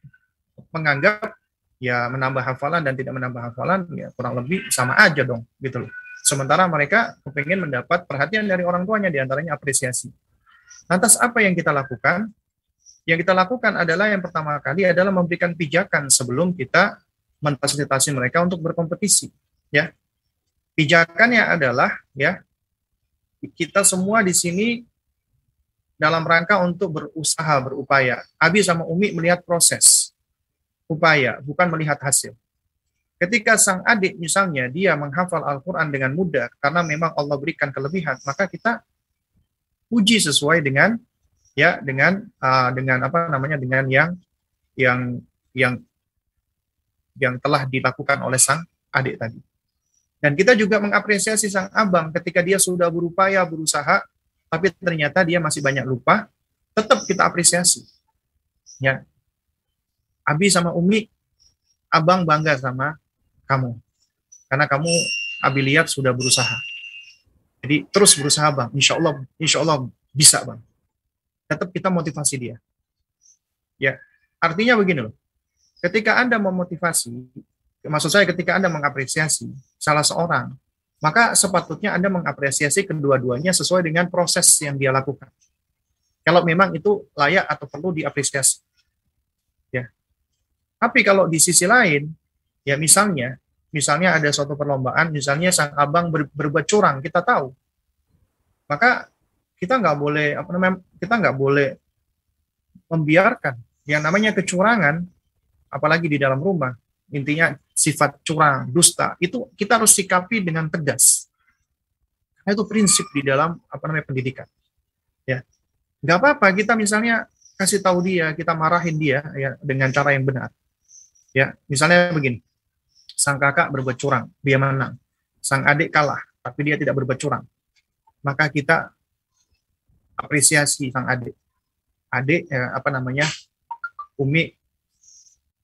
menganggap ya menambah hafalan dan tidak menambah hafalan ya kurang lebih sama aja dong gitu loh. Sementara mereka kepingin mendapat perhatian dari orang tuanya di antaranya apresiasi. Lantas apa yang kita lakukan? Yang kita lakukan adalah yang pertama kali adalah memberikan pijakan sebelum kita memfasilitasi mereka untuk berkompetisi. Ya, pijakannya adalah ya kita semua di sini dalam rangka untuk berusaha berupaya. Abi sama Umi melihat proses upaya, bukan melihat hasil. Ketika sang adik misalnya dia menghafal Al-Quran dengan mudah karena memang Allah berikan kelebihan, maka kita uji sesuai dengan ya dengan uh, dengan apa namanya dengan yang yang yang yang telah dilakukan oleh sang adik tadi. Dan kita juga mengapresiasi sang abang ketika dia sudah berupaya berusaha, tapi ternyata dia masih banyak lupa, tetap kita apresiasi. Ya, Abi sama Umi, abang bangga sama kamu, karena kamu Abi lihat sudah berusaha. Jadi terus berusaha bang, insya Allah, insya Allah bisa bang tetap kita motivasi dia. Ya, artinya begini loh. Ketika Anda memotivasi, maksud saya ketika Anda mengapresiasi salah seorang, maka sepatutnya Anda mengapresiasi kedua-duanya sesuai dengan proses yang dia lakukan. Kalau memang itu layak atau perlu diapresiasi. Ya. Tapi kalau di sisi lain, ya misalnya, misalnya ada suatu perlombaan, misalnya sang abang ber, berbuat curang, kita tahu. Maka kita nggak boleh apa namanya kita nggak boleh membiarkan yang namanya kecurangan apalagi di dalam rumah intinya sifat curang dusta itu kita harus sikapi dengan tegas. Nah, itu prinsip di dalam apa namanya pendidikan. Ya. Nggak apa-apa kita misalnya kasih tahu dia kita marahin dia ya dengan cara yang benar. Ya misalnya begini. Sang kakak berbuat curang dia menang. Sang adik kalah tapi dia tidak berbuat curang. Maka kita apresiasi sang adik. Adik, ya, apa namanya, Umi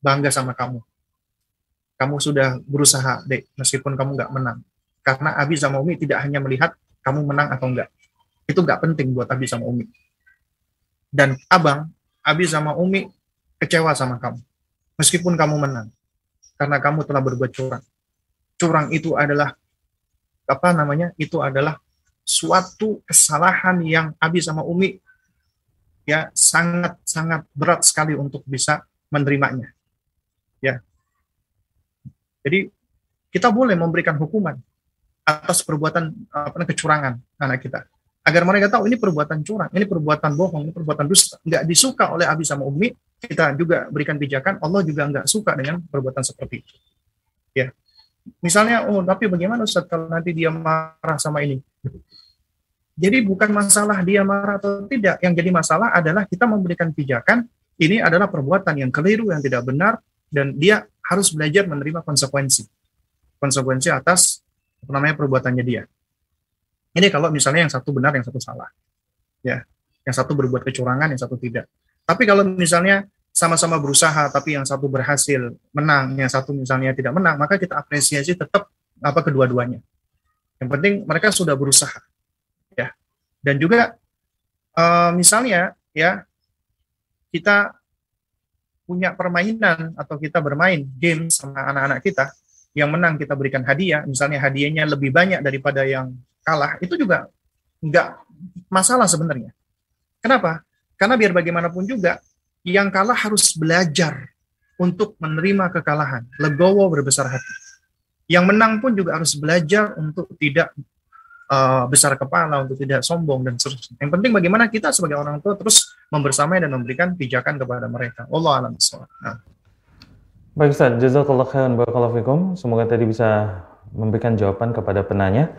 bangga sama kamu. Kamu sudah berusaha, dek, meskipun kamu nggak menang. Karena Abi sama Umi tidak hanya melihat kamu menang atau enggak. Itu nggak penting buat Abi sama Umi. Dan abang, Abi sama Umi kecewa sama kamu. Meskipun kamu menang. Karena kamu telah berbuat curang. Curang itu adalah apa namanya? Itu adalah suatu kesalahan yang Abi sama Umi ya sangat sangat berat sekali untuk bisa menerimanya. Jadi kita boleh memberikan hukuman atas perbuatan apa kecurangan anak kita agar mereka tahu ini perbuatan curang, ini perbuatan bohong, ini perbuatan dusta. Nggak disuka oleh Abi sama Umi, kita juga berikan pijakan, Allah juga nggak suka dengan perbuatan seperti itu. Ya, misalnya, oh tapi bagaimana Ustaz kalau nanti dia marah sama ini? Jadi bukan masalah dia marah atau tidak, yang jadi masalah adalah kita memberikan pijakan ini adalah perbuatan yang keliru, yang tidak benar, dan dia harus belajar menerima konsekuensi. Konsekuensi atas apa namanya perbuatannya dia. Ini kalau misalnya yang satu benar, yang satu salah. Ya, yang satu berbuat kecurangan, yang satu tidak. Tapi kalau misalnya sama-sama berusaha tapi yang satu berhasil menang, yang satu misalnya tidak menang, maka kita apresiasi tetap apa kedua-duanya. Yang penting mereka sudah berusaha ya dan juga uh, misalnya ya kita punya permainan atau kita bermain game sama anak-anak kita yang menang kita berikan hadiah. Misalnya hadiahnya lebih banyak daripada yang kalah itu juga nggak masalah sebenarnya. Kenapa? Karena biar bagaimanapun juga yang kalah harus belajar untuk menerima kekalahan. Legowo berbesar hati. Yang menang pun juga harus belajar untuk tidak uh, besar kepala, untuk tidak sombong dan seterusnya. Yang penting bagaimana kita sebagai orang tua terus membersamai dan memberikan pijakan kepada mereka. Allah alam nah. Baik Ustaz, jazakallah khairan barakallahu fikum. Semoga tadi bisa memberikan jawaban kepada penanya.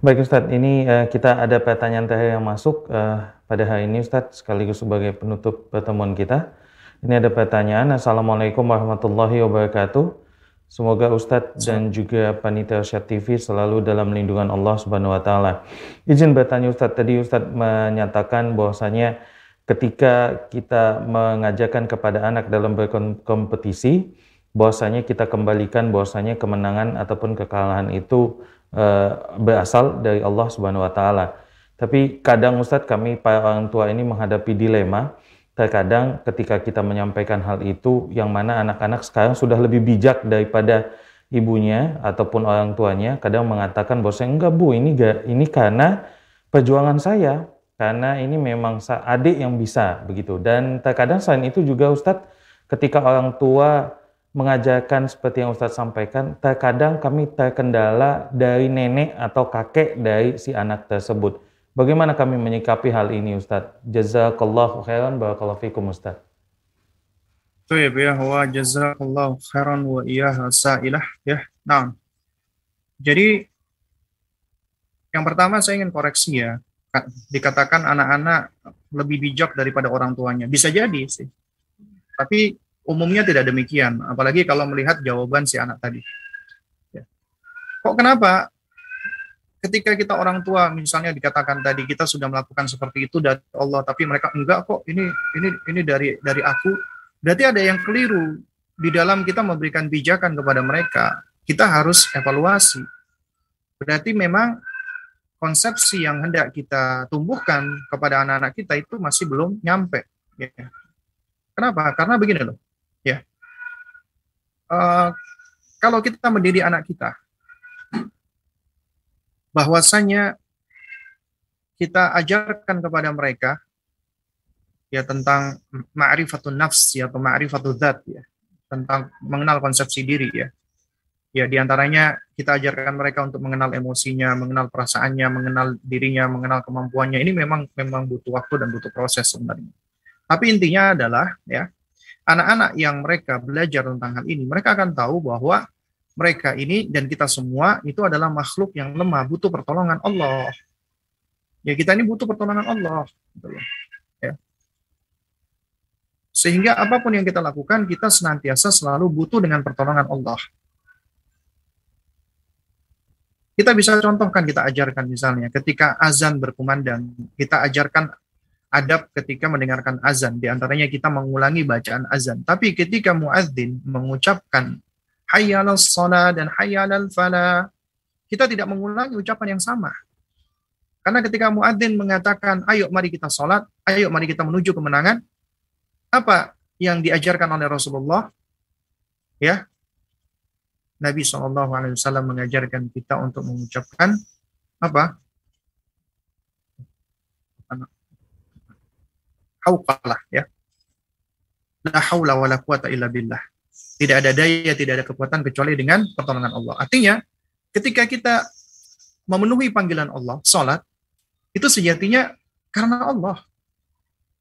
Baik Ustaz, ini uh, kita ada pertanyaan terakhir yang masuk uh, pada hari ini Ustaz sekaligus sebagai penutup pertemuan kita. Ini ada pertanyaan. Assalamualaikum warahmatullahi wabarakatuh. Semoga Ustadz dan juga panitia Syat TV selalu dalam lindungan Allah Subhanahu wa taala. Izin bertanya Ustadz, tadi Ustadz menyatakan bahwasanya ketika kita mengajarkan kepada anak dalam berkompetisi, bahwasanya kita kembalikan bahwasanya kemenangan ataupun kekalahan itu uh, berasal dari Allah Subhanahu wa taala. Tapi kadang Ustadz kami para orang tua ini menghadapi dilema terkadang ketika kita menyampaikan hal itu yang mana anak-anak sekarang sudah lebih bijak daripada ibunya ataupun orang tuanya kadang mengatakan bahwa enggak bu ini gak, ini karena perjuangan saya karena ini memang adik yang bisa begitu dan terkadang selain itu juga Ustadz ketika orang tua mengajarkan seperti yang Ustadz sampaikan, terkadang kami terkendala dari nenek atau kakek dari si anak tersebut. Bagaimana kami menyikapi hal ini Ustadz? Jazakallahu khairan, barakallahu fikum Ustadz. Baik ya, wa jazakallahu khairan wa iyaha sa'ilah ya. Nah, jadi yang pertama saya ingin koreksi ya, dikatakan anak-anak lebih bijak daripada orang tuanya. Bisa jadi sih. Tapi umumnya tidak demikian, apalagi kalau melihat jawaban si anak tadi. Ya. Kok kenapa? Ketika kita orang tua misalnya dikatakan tadi kita sudah melakukan seperti itu dari Allah, tapi mereka enggak kok ini ini ini dari dari aku. Berarti ada yang keliru di dalam kita memberikan pijakan kepada mereka. Kita harus evaluasi. Berarti memang konsepsi yang hendak kita tumbuhkan kepada anak-anak kita itu masih belum nyampe. Ya. Kenapa? Karena begini loh Ya. Uh, kalau kita mendidik anak kita, bahwasanya kita ajarkan kepada mereka ya tentang ma'rifatun nafs ya, atau ma'rifatun zat ya, tentang mengenal konsepsi diri ya. Ya di antaranya kita ajarkan mereka untuk mengenal emosinya, mengenal perasaannya, mengenal dirinya, mengenal kemampuannya. Ini memang memang butuh waktu dan butuh proses sebenarnya. Tapi intinya adalah ya anak-anak yang mereka belajar tentang hal ini, mereka akan tahu bahwa mereka ini dan kita semua itu adalah makhluk yang lemah, butuh pertolongan Allah. Ya kita ini butuh pertolongan Allah. Gitu ya. Sehingga apa pun yang kita lakukan, kita senantiasa selalu butuh dengan pertolongan Allah. Kita bisa contohkan, kita ajarkan misalnya ketika azan berkumandang, kita ajarkan adab ketika mendengarkan azan. Di antaranya kita mengulangi bacaan azan. Tapi ketika muadzin mengucapkan hayyalal salat dan fala, kita tidak mengulangi ucapan yang sama. Karena ketika muadzin mengatakan, ayo mari kita sholat, ayo mari kita menuju kemenangan, apa yang diajarkan oleh Rasulullah? Ya, Nabi SAW mengajarkan kita untuk mengucapkan apa? hauqalah ya. La haula wala quwata illa billah. Tidak ada daya, tidak ada kekuatan kecuali dengan pertolongan Allah. Artinya, ketika kita memenuhi panggilan Allah, salat, itu sejatinya karena Allah.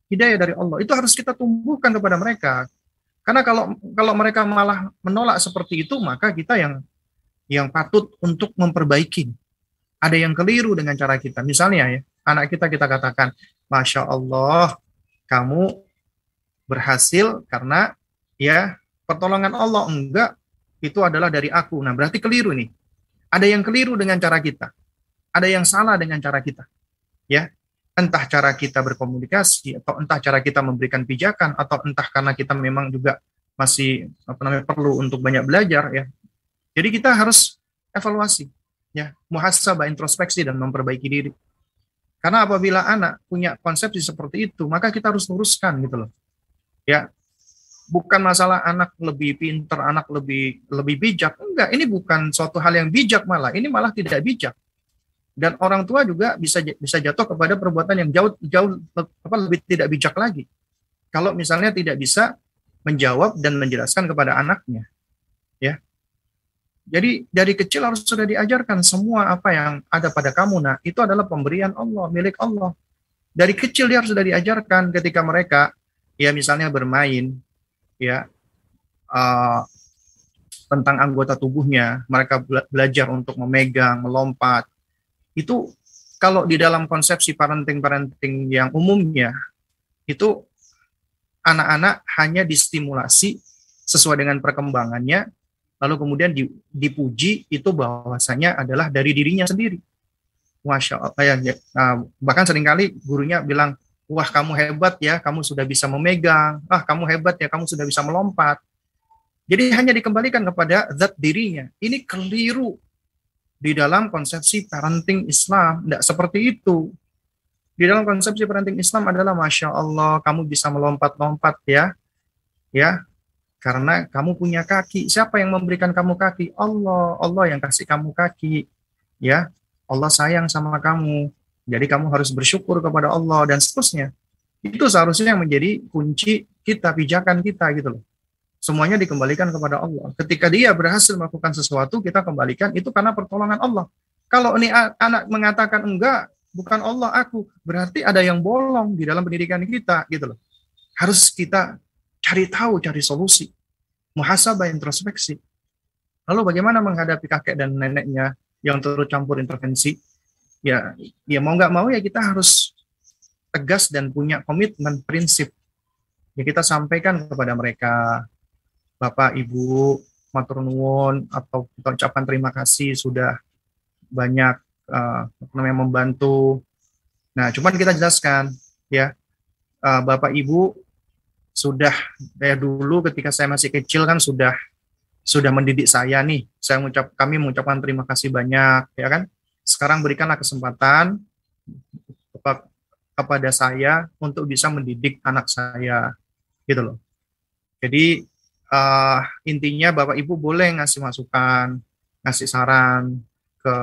Hidayah dari Allah. Itu harus kita tumbuhkan kepada mereka. Karena kalau kalau mereka malah menolak seperti itu, maka kita yang yang patut untuk memperbaiki. Ada yang keliru dengan cara kita. Misalnya ya, anak kita kita katakan, Masya Allah, kamu berhasil karena ya pertolongan Allah enggak itu adalah dari aku. Nah, berarti keliru nih. Ada yang keliru dengan cara kita. Ada yang salah dengan cara kita. Ya. Entah cara kita berkomunikasi atau entah cara kita memberikan pijakan atau entah karena kita memang juga masih apa namanya perlu untuk banyak belajar ya. Jadi kita harus evaluasi ya, muhasabah introspeksi dan memperbaiki diri. Karena apabila anak punya konsepsi seperti itu, maka kita harus luruskan gitu loh. Ya, bukan masalah anak lebih pinter, anak lebih lebih bijak. Enggak, ini bukan suatu hal yang bijak malah. Ini malah tidak bijak. Dan orang tua juga bisa bisa jatuh kepada perbuatan yang jauh jauh apa lebih tidak bijak lagi. Kalau misalnya tidak bisa menjawab dan menjelaskan kepada anaknya. Ya. Jadi dari kecil harus sudah diajarkan semua apa yang ada pada kamu. Nah, itu adalah pemberian Allah, milik Allah. Dari kecil dia harus sudah diajarkan ketika mereka ya misalnya bermain ya uh, tentang anggota tubuhnya, mereka belajar untuk memegang, melompat. Itu kalau di dalam konsepsi parenting-parenting yang umumnya itu anak-anak hanya distimulasi sesuai dengan perkembangannya lalu kemudian dipuji itu bahwasanya adalah dari dirinya sendiri. Masya Allah. Ya, ya, bahkan sering kali gurunya bilang, wah kamu hebat ya, kamu sudah bisa memegang, ah kamu hebat ya, kamu sudah bisa melompat. Jadi hanya dikembalikan kepada zat dirinya. Ini keliru di dalam konsepsi parenting Islam. Tidak seperti itu. Di dalam konsepsi parenting Islam adalah Masya Allah, kamu bisa melompat-lompat ya. Ya, karena kamu punya kaki. Siapa yang memberikan kamu kaki? Allah. Allah yang kasih kamu kaki. Ya, Allah sayang sama kamu. Jadi kamu harus bersyukur kepada Allah dan seterusnya. Itu seharusnya yang menjadi kunci kita, pijakan kita gitu loh. Semuanya dikembalikan kepada Allah. Ketika dia berhasil melakukan sesuatu, kita kembalikan itu karena pertolongan Allah. Kalau ini anak mengatakan enggak, bukan Allah aku, berarti ada yang bolong di dalam pendidikan kita gitu loh. Harus kita cari tahu, cari solusi. Muhasabah introspeksi. Lalu bagaimana menghadapi kakek dan neneknya yang turut campur intervensi? Ya, ya mau nggak mau ya kita harus tegas dan punya komitmen prinsip. Ya kita sampaikan kepada mereka Bapak, Ibu, matur nuwun atau kita terima kasih sudah banyak uh, namanya membantu. Nah, cuman kita jelaskan ya uh, Bapak Ibu sudah ya dulu ketika saya masih kecil kan sudah sudah mendidik saya nih. Saya mengucap kami mengucapkan terima kasih banyak ya kan. Sekarang berikanlah kesempatan kepada saya untuk bisa mendidik anak saya gitu loh. Jadi uh, intinya Bapak Ibu boleh ngasih masukan, ngasih saran ke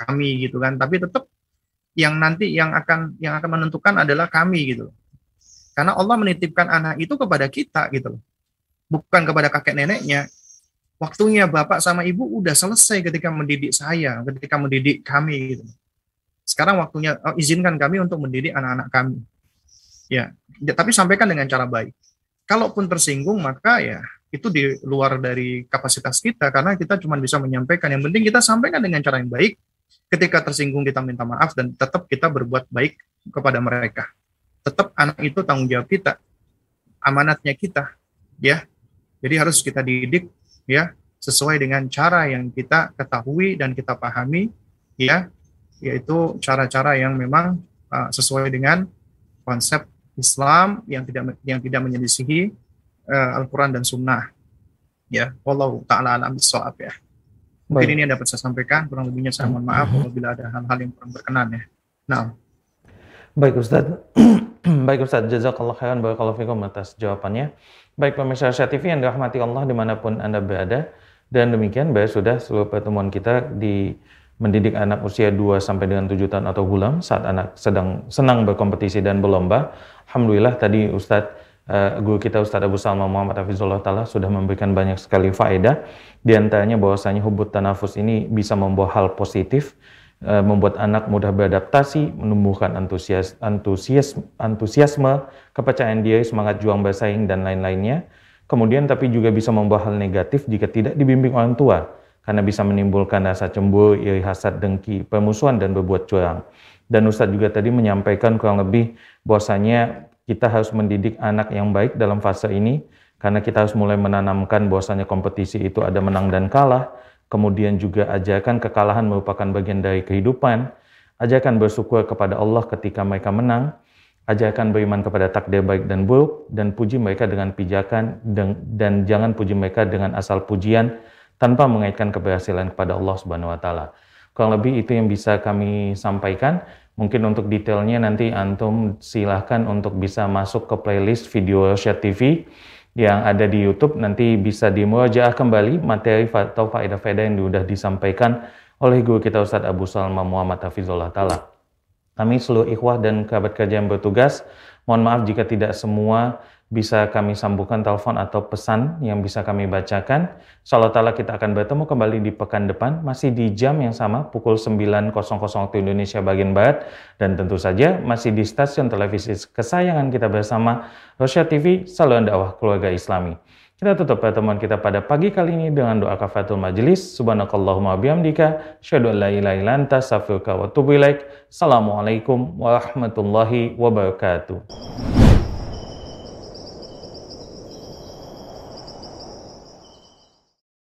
kami gitu kan, tapi tetap yang nanti yang akan yang akan menentukan adalah kami gitu. Karena Allah menitipkan anak itu kepada kita gitu loh. Bukan kepada kakek neneknya. Waktunya Bapak sama Ibu udah selesai ketika mendidik saya, ketika mendidik kami gitu. Sekarang waktunya oh, izinkan kami untuk mendidik anak-anak kami. Ya, ya, tapi sampaikan dengan cara baik. Kalaupun tersinggung maka ya itu di luar dari kapasitas kita karena kita cuma bisa menyampaikan. Yang penting kita sampaikan dengan cara yang baik. Ketika tersinggung kita minta maaf dan tetap kita berbuat baik kepada mereka. Tetap anak itu tanggung jawab kita. Amanatnya kita, ya. Jadi harus kita didik ya sesuai dengan cara yang kita ketahui dan kita pahami ya yaitu cara-cara yang memang uh, sesuai dengan konsep Islam yang tidak yang tidak menyelisihi uh, Al-Quran dan Sunnah. Ya, Allah taala alam bisawab ya. Mungkin Baik. ini yang dapat saya sampaikan, kurang lebihnya saya mohon maaf mhm. apabila ada hal-hal yang kurang berkenan ya. Nah. Baik Ustaz. Baik Ustaz, jazakallah khairan barakallahu fikum atas jawabannya. Baik pemirsa Asia TV yang dirahmati Allah di mana pun Anda berada. Dan demikian baik sudah seluruh pertemuan kita di mendidik anak usia 2 sampai dengan 7 tahun atau bulan saat anak sedang senang berkompetisi dan berlomba. Alhamdulillah tadi Ustadz uh, guru kita Ustadz Abu Salma Muhammad Hafizullah Ta'ala sudah memberikan banyak sekali faedah. Di antaranya bahwasanya hubut tanafus ini bisa membawa hal positif, membuat anak mudah beradaptasi, menumbuhkan antusias, antusias, antusiasme, kepercayaan diri, semangat juang bersaing, dan lain-lainnya. Kemudian tapi juga bisa membawa hal negatif jika tidak dibimbing orang tua, karena bisa menimbulkan rasa cemburu, iri hasad, dengki, permusuhan, dan berbuat curang. Dan Ustadz juga tadi menyampaikan kurang lebih bahwasanya kita harus mendidik anak yang baik dalam fase ini karena kita harus mulai menanamkan bahwasanya kompetisi itu ada menang dan kalah, kemudian juga ajarkan kekalahan merupakan bagian dari kehidupan, ajarkan bersyukur kepada Allah ketika mereka menang, ajarkan beriman kepada takdir baik dan buruk, dan puji mereka dengan pijakan, dan, jangan puji mereka dengan asal pujian tanpa mengaitkan keberhasilan kepada Allah Subhanahu wa taala. Kurang lebih itu yang bisa kami sampaikan. Mungkin untuk detailnya nanti Antum silahkan untuk bisa masuk ke playlist video Syed TV yang ada di YouTube. Nanti bisa dimuajaah kembali materi atau faedah-faedah yang sudah disampaikan oleh guru kita Ustadz Abu Salma Muhammad Hafizullah Ta'ala. Kami seluruh ikhwah dan kerabat kerja yang bertugas, mohon maaf jika tidak semua bisa kami sambungkan telepon atau pesan yang bisa kami bacakan. Salah ta'ala kita akan bertemu kembali di pekan depan, masih di jam yang sama, pukul 9.00 waktu Indonesia bagian Barat. Dan tentu saja masih di stasiun televisi kesayangan kita bersama, Rosya TV, Saluran Dakwah Keluarga Islami. Kita tutup pertemuan kita pada pagi kali ini dengan doa kafatul majelis. Subhanakallahumma bihamdika. Syahadu an la ilaha illa anta. Assalamualaikum warahmatullahi wabarakatuh.